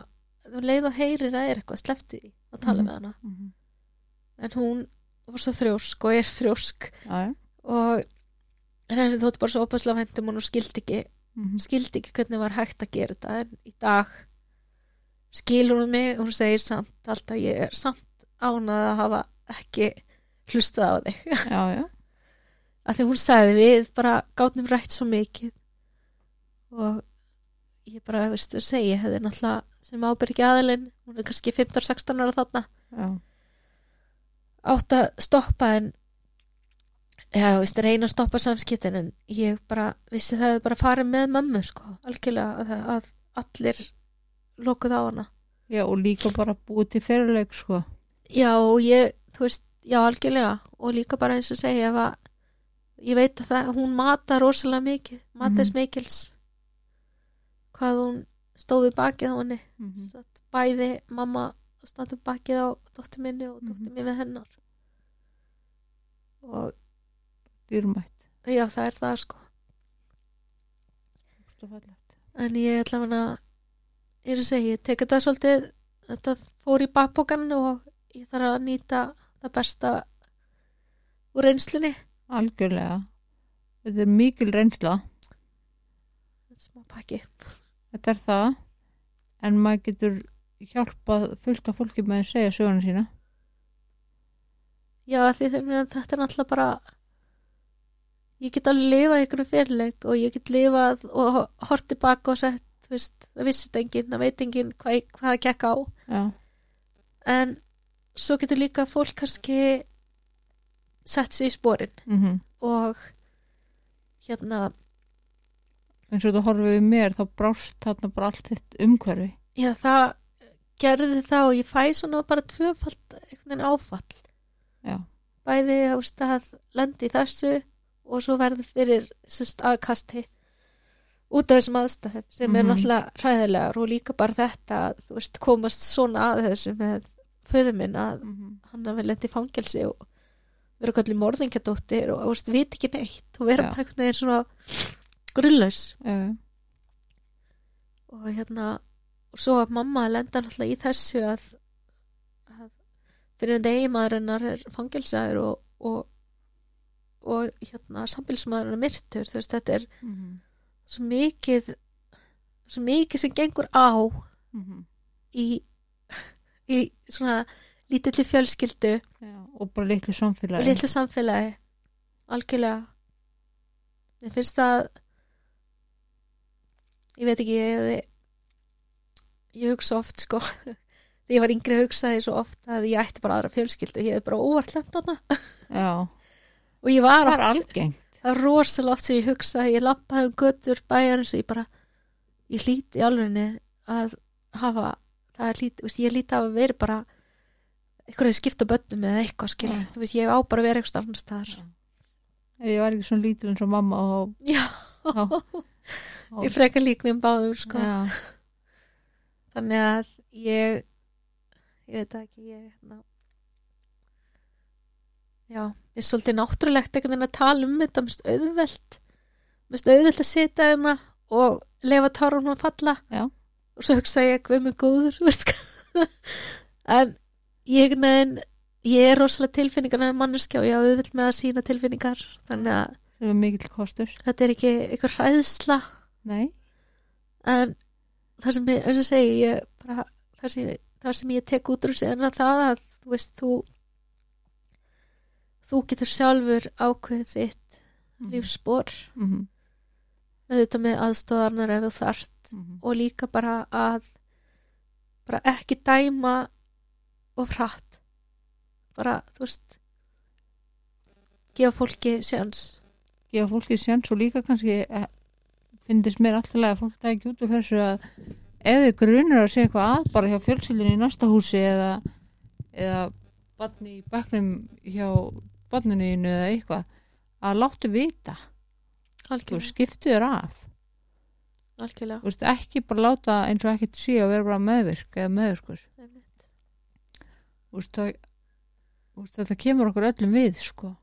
þú leið og heyrir að er eitthvað slefti því að tala Mhm. með hana. Mhm, en hún var svo þrjósk og er þrjósk. Já, já, og henni þótt bara svo opaslega vendum og hún skildi ekki mhm, skildi ekki hvernig var hægt að gera þetta. En í dag skilur hún mig og hún segir samt alltaf ég er samt ánað að hafa ekki hlustað á þig. [LAUGHS] Já, já, af því hún sagði við bara gátum rætt svo mikið. Og ég bara, veist, segi ég hefði náttúrulega sem ábyrgi aðilinn. Hún er kannski 15-16 ára þarna. Já, átt að stoppa en já, veist, reyna að stoppa samskiptin en ég bara vissi það hefði bara farið með mömmu sko, algjörlega að, að allir lokuð á hana. Já, og líka bara búið til fyrirleik, sko, já, ég, þú veist, já, algjörlega og líka bara eins og segja að ég veit að það, hún matar rosalega mikið, matas Mhm. mikils hvað hún stóði bakið á henni. Mhm, Satt bæði mamma standum bakið á dóttur minni og dóttur Mhm. mín með hennar. Og dýrmætt, já, það er það sko. En ég ætla að ég er að segja, ég tek þetta svolítið þetta fór í bakbókan og ég þarf að nýta það besta úr reynslunni. Algjörlega, þetta er mikil reynsla, þetta er smá pakki. Þetta er það, en maður getur hjálpað fullt af fólki með að segja söguna sína, já, því þegar þetta er náttúrulega bara ég get alveg lifað í einhverju fyrirleik og ég get lifað og hort tilbaka og sett, þú veist, það vissi þetta enginn það veit enginn hvað, hvað það gekk á. Já, en svo getur líka fólk kannski sett sig í sporin mhm, og hérna eins og þú horfið mér, þá brást þarna bara allt þitt umhverfi, já það gerði það og ég fæ svona bara tvöfald veginn áfall. Já, bæði á stað lendi þessu og svo verður fyrir sérst aðkasti út af þessum aðstæðum sem er Mhm. náttúrulega hræðilegar og líka bara þetta að þú veist komast svona að þessu með föðu minn að mhm, hann hafi lendi í fangelsi og vera kallið morðingjadóttir og þú veist, veit ekki neitt og vera Já. bara einhvern veginn svona grunnlaus já, og hérna og svo að mamma lenda náttúrulega í þessu að, að fyrir en eiginmaðurinnar er fangelsaður og, og, og hérna sambilsmaðurinn er myrtur þú veist þetta er mhm, svo mikið svo mikið sem gengur á mhm, í, í svona lítilli fjölskyldu. Já, og bara litlu samfélagi, litlu samfélagi algjörlega. Mér finnst það ég veit ekki ég, ég hugsa oft sko [LAUGHS] þegar ég var yngri hugsaði ég svo oft að ég ætti bara aðra fjölskyldu ég hefði bara óvart lent þarna. Já, og ég var það er algengt, það var rosalega oft sem ég hugsaði ég lappaði um göttur bæjarins og ég bara ég hlíti alvegni að hafa það er lít, veist, ég líti að vera bara einhverju skipta bönnum eða eitthvað skilur, Já. þú veist, ég á bara að vera eitthvað annars staðar ef ég var ekki svona lítil eins og mamma og, Já, Já. [LAUGHS] ég frekar lík þeim báðum sko. já, þannig að ég ég veit ekki ég, hérna, já, ég er svolítið náttúrulegt einhvern veginn að tala um þetta mest auðvelt. Mest auðvelt að sita hérna og lefa tárunum að falla. Já. og svo hugsa ég hvað mér góður [LAUGHS] en ég veginn ég er rosalega tilfinningarna manneskja og ég á auðvelt með að sína tilfinningar. Þannig að er þetta er ekki eitthvað hræðsla. Nei, en það sem ég, eins og segi ég bara, það sem, það sem ég tek út úr sér er það að þú veist, þú þú getur sjálfur ákveðið þitt lífsspor. Mm -hmm. auðvitað með aðstóðarnar ef þú þarft. Og líka bara að bara ekki dæma of hratt. Bara, þú veist gefa fólki sjans gefa fólki séns og líka kannski eh, finnist mér alltaf að fólk það ekki út úr þessu að ef þið grunir að segja eitthvað að bara hjá fjölskyldinu í næsta húsi eða, eða barni í bekknum hjá barninu eða eitthvað að láttu vita. Algjörlega, skiptu þér þú veist ekki bara láta eins og ekkert sé að vera bara meðvirk eða meðvirkur. Veist, það, þú veist þetta kemur okkur öllum við sko.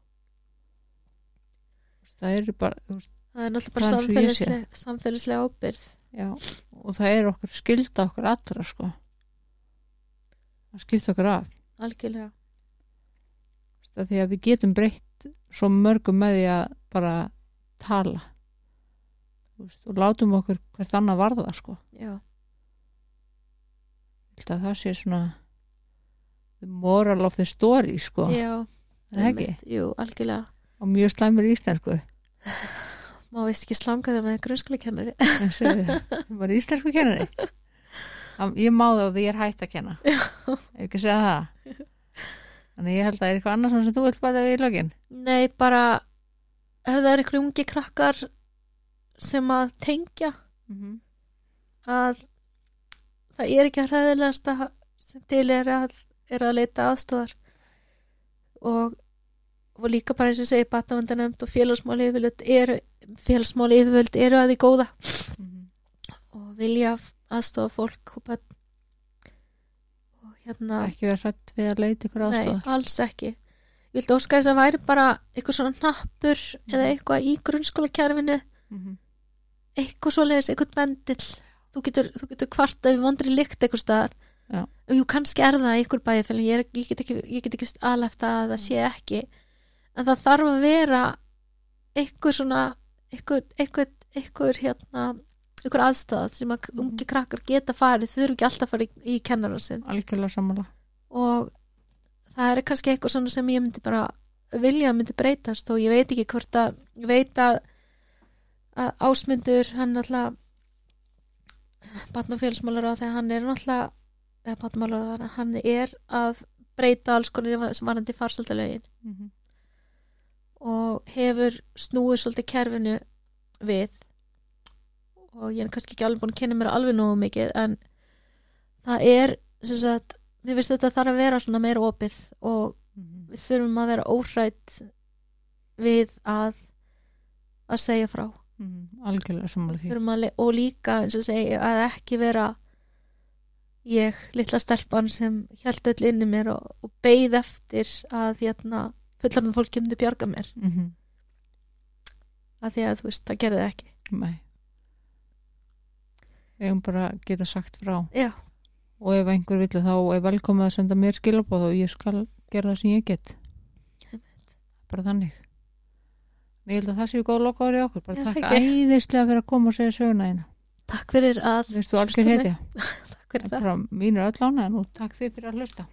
Það er bara það er náttúrulega bara Það og samfélagslega samfélagslega ábyrð já, og það er okkur skilda okkur allra sko. Að skipta okkur af. Algjörlega, veist, að því að við getum breytt svo mörgum með því að bara tala. Veist, og látum okkur hvert annað varða sko. Já, það sé svona the moral of the story sko. Já Er það ekki? einmitt, jú, algjörlega. Og mjög slæmur íslensku. [LAUGHS] Má veist ekki slanga það með grunnskólakennari? En segðu það, var íslensku kennari. [LAUGHS] Ég má það og því ég er hætt að kenna. Ef ekki segja það [LAUGHS] þannig ég held að það er eitthvað annars sem þú vilt bæta við í lögin nei, bara ef það er einhverju ungi krakkar sem að tengja mm -hmm. að það er ekki að hræðilegasta sem til er að, er að leita aðstóðar og, og líka bara eins og segi batavendanemt og félagsmáli yfirvöld eru félagsmáli yfirvöld eru að því góða. Og vilja aðstofa fólk og og hérna. Ekki verið hrætt við að leita ykkur nei, aðstofar alls ekki. Ég vildi óska þess að væri bara eitthvað svona hnappur eða eitthvað í grunnskólakerfinu. Mm -hmm. eitthvað svoleiðis, eitthvað bendill þú getur, þú getur kvartað við vondri lykt eitthvað staðar. Já. og jú, kannski er það einhver bæjarfélum, ég, ég get ekki ekki aleft að það sé ekki. En það þarf að vera eitthvað svona eitthvað, eitthvað, eitthvað hérna eitthvað aðstæða sem að Mhm. ungi krakkar geta farið, þau eru ekki alltaf fara í, kennaran sinn algjörlega sammála og það er kannski eitthvað svona sem ég myndi bara vilja að myndi breytast og ég veit ekki hvort að ég veit að, að ásmundur hann alltaf batn og félagsmálar á þegar hann er á hann er að breyta alls konar sem varandi farsaldalögin mm -hmm. og hefur snúið svolítið kerfinu við og ég er kannski ekki alveg búin að kynna mér alveg nógu mikið en það er sem sagt, mér finnst þetta þarf að vera svona meira opið og við þurfum að vera óhrætt við að að segja frá. Algjörlega Þurfum að le- og líka segja að ekki vera ég, litla stelpan sem held öll inni mér og, og beið eftir að hérna fullarinn fólk kemur bjarga mér. Mm -hmm. að því að þú veist, það gerði ekki. Nei við eigum bara geta sagt frá. Já, og ef einhver vill þá er velkomið að senda mér skilabóð og ég skal gera það sem ég get. Bara þannig. Ég held að það séu góð lokaður í okkur. Bara Já, takk æðislega fyrir að koma og segja söguna þína. Takk fyrir að hetja. [LAUGHS] Takk fyrir það. bara mín er öll ána og takk þið fyrir að hlusta